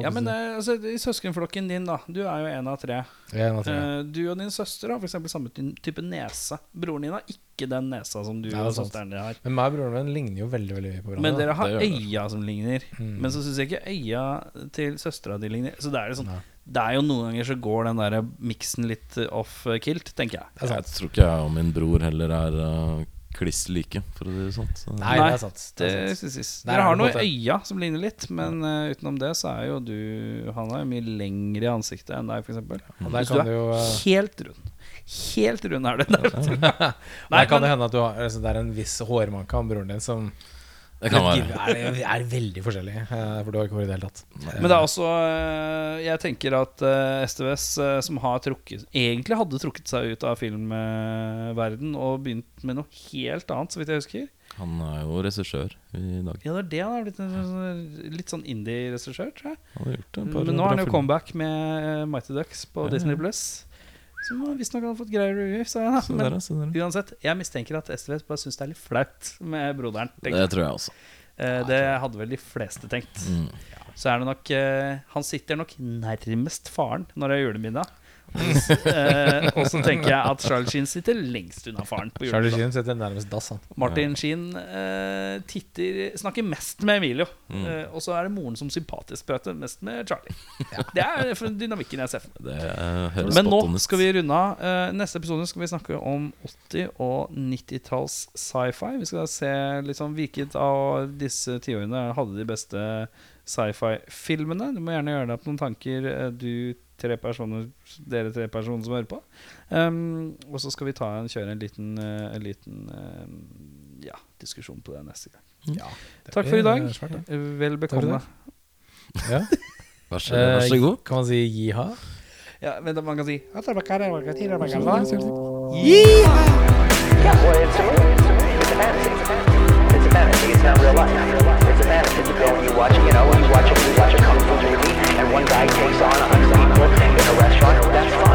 S1: Ja, men eh, altså, i søskenflokken din, da. Du er jo en av tre.
S4: En av tre.
S1: Eh, du og din søster har f.eks. samme type nese. Broren din har ikke den nesa som du
S4: Nei,
S1: og søsteren din har.
S4: Men meg og broren min ligner jo veldig veldig mye på hverandre.
S1: Men dere har øya som ligner.
S4: Mm.
S1: Men så syns jeg ikke øya til søstera di ligner. Så det er, jo sånn,
S4: Nei.
S1: det er jo noen ganger så går den der miksen litt off-kilt, tenker jeg.
S3: Jeg tror ikke jeg og min bror heller er uh, kliss like, for å si det sånn. Så.
S4: Nei, det er sant. Det er
S1: Dere
S4: er
S1: har noe i øya som ligner litt, men uh, utenom det så er jo du Han er jo mye lengre i ansiktet enn deg, f.eks.
S4: Mm.
S1: Hvis du er
S4: jo uh...
S1: helt rund. Helt rund er du.
S4: Der
S1: Nei,
S4: kan det hende at du har, altså, det er en viss hårmanke av broren din som
S3: Det kan
S4: er,
S3: være.
S4: er, er veldig forskjellig. eh, For du har ikke vært i det hele tatt.
S1: men det er også eh, Jeg tenker at STVS, eh, som har trukket Egentlig hadde trukket seg ut av filmverden og begynt med noe helt annet, så vidt jeg husker.
S3: Han er jo regissør i dag.
S1: Ja, det er det han har blitt. en sånn- Litt sånn indie-regissør, tror jeg.
S3: Han har gjort et
S1: Men nå
S3: er
S1: har han jo comeback med Mighty Ducks på
S3: Ja,
S1: Disney
S3: ja.
S1: Plus. Som visstnok hadde fått greie review, sa jeg da. Men
S3: der, der.
S1: uansett, jeg mistenker at STVS bare syns det er litt flaut med broderen.
S3: Det tror jeg også.
S1: Eh, det hadde vel de fleste tenkt.
S3: Mm.
S1: Så er det nok eh, Han sitter nok nærmest faren når det er julemiddag. Eh, og så tenker jeg at Charlie Sheen sitter lengst unna faren på
S4: Charlie
S1: julemiddag.
S4: Sheen sitter nærmest dass, han.
S1: Martin Sheen eh, titter Snakker mest med Emilio.
S3: Mm.
S1: Eh, og så er det moren som sympatisk prater mest med Charlie. Det er for dynamikken jeg ser for meg.
S3: Eh,
S1: Men nå skal vi runde av. Eh, neste episode skal vi snakke om 80- og 90-talls sci-fi. Vi skal se sånn hvilket av disse tiårene hadde de beste sci-fi-filmene. Du må gjerne gjøre deg opp noen tanker, eh, du tre personer, dere tre personer som hører på. Um, og så skal vi ta en, kjøre en liten, eh, en liten eh, ja, diskusjon på det neste gang.
S4: Ja, det
S1: Takk for i dag.
S4: eh, svært.
S1: Vel bekomme.
S4: Ja.
S3: Vær så, vær så god.
S4: Eh, Kan man si jiha?
S1: Ja, men man kan si
S2: Yeah, well, it's a movie. It's a. It's a fantasy. It's a fantasy. It's a fantasy. It's not real life. it's a man, it's a. When you watch, you know, when you watch, you watch movie, and one guy takes on a hundred people in a restaurant, that's fine.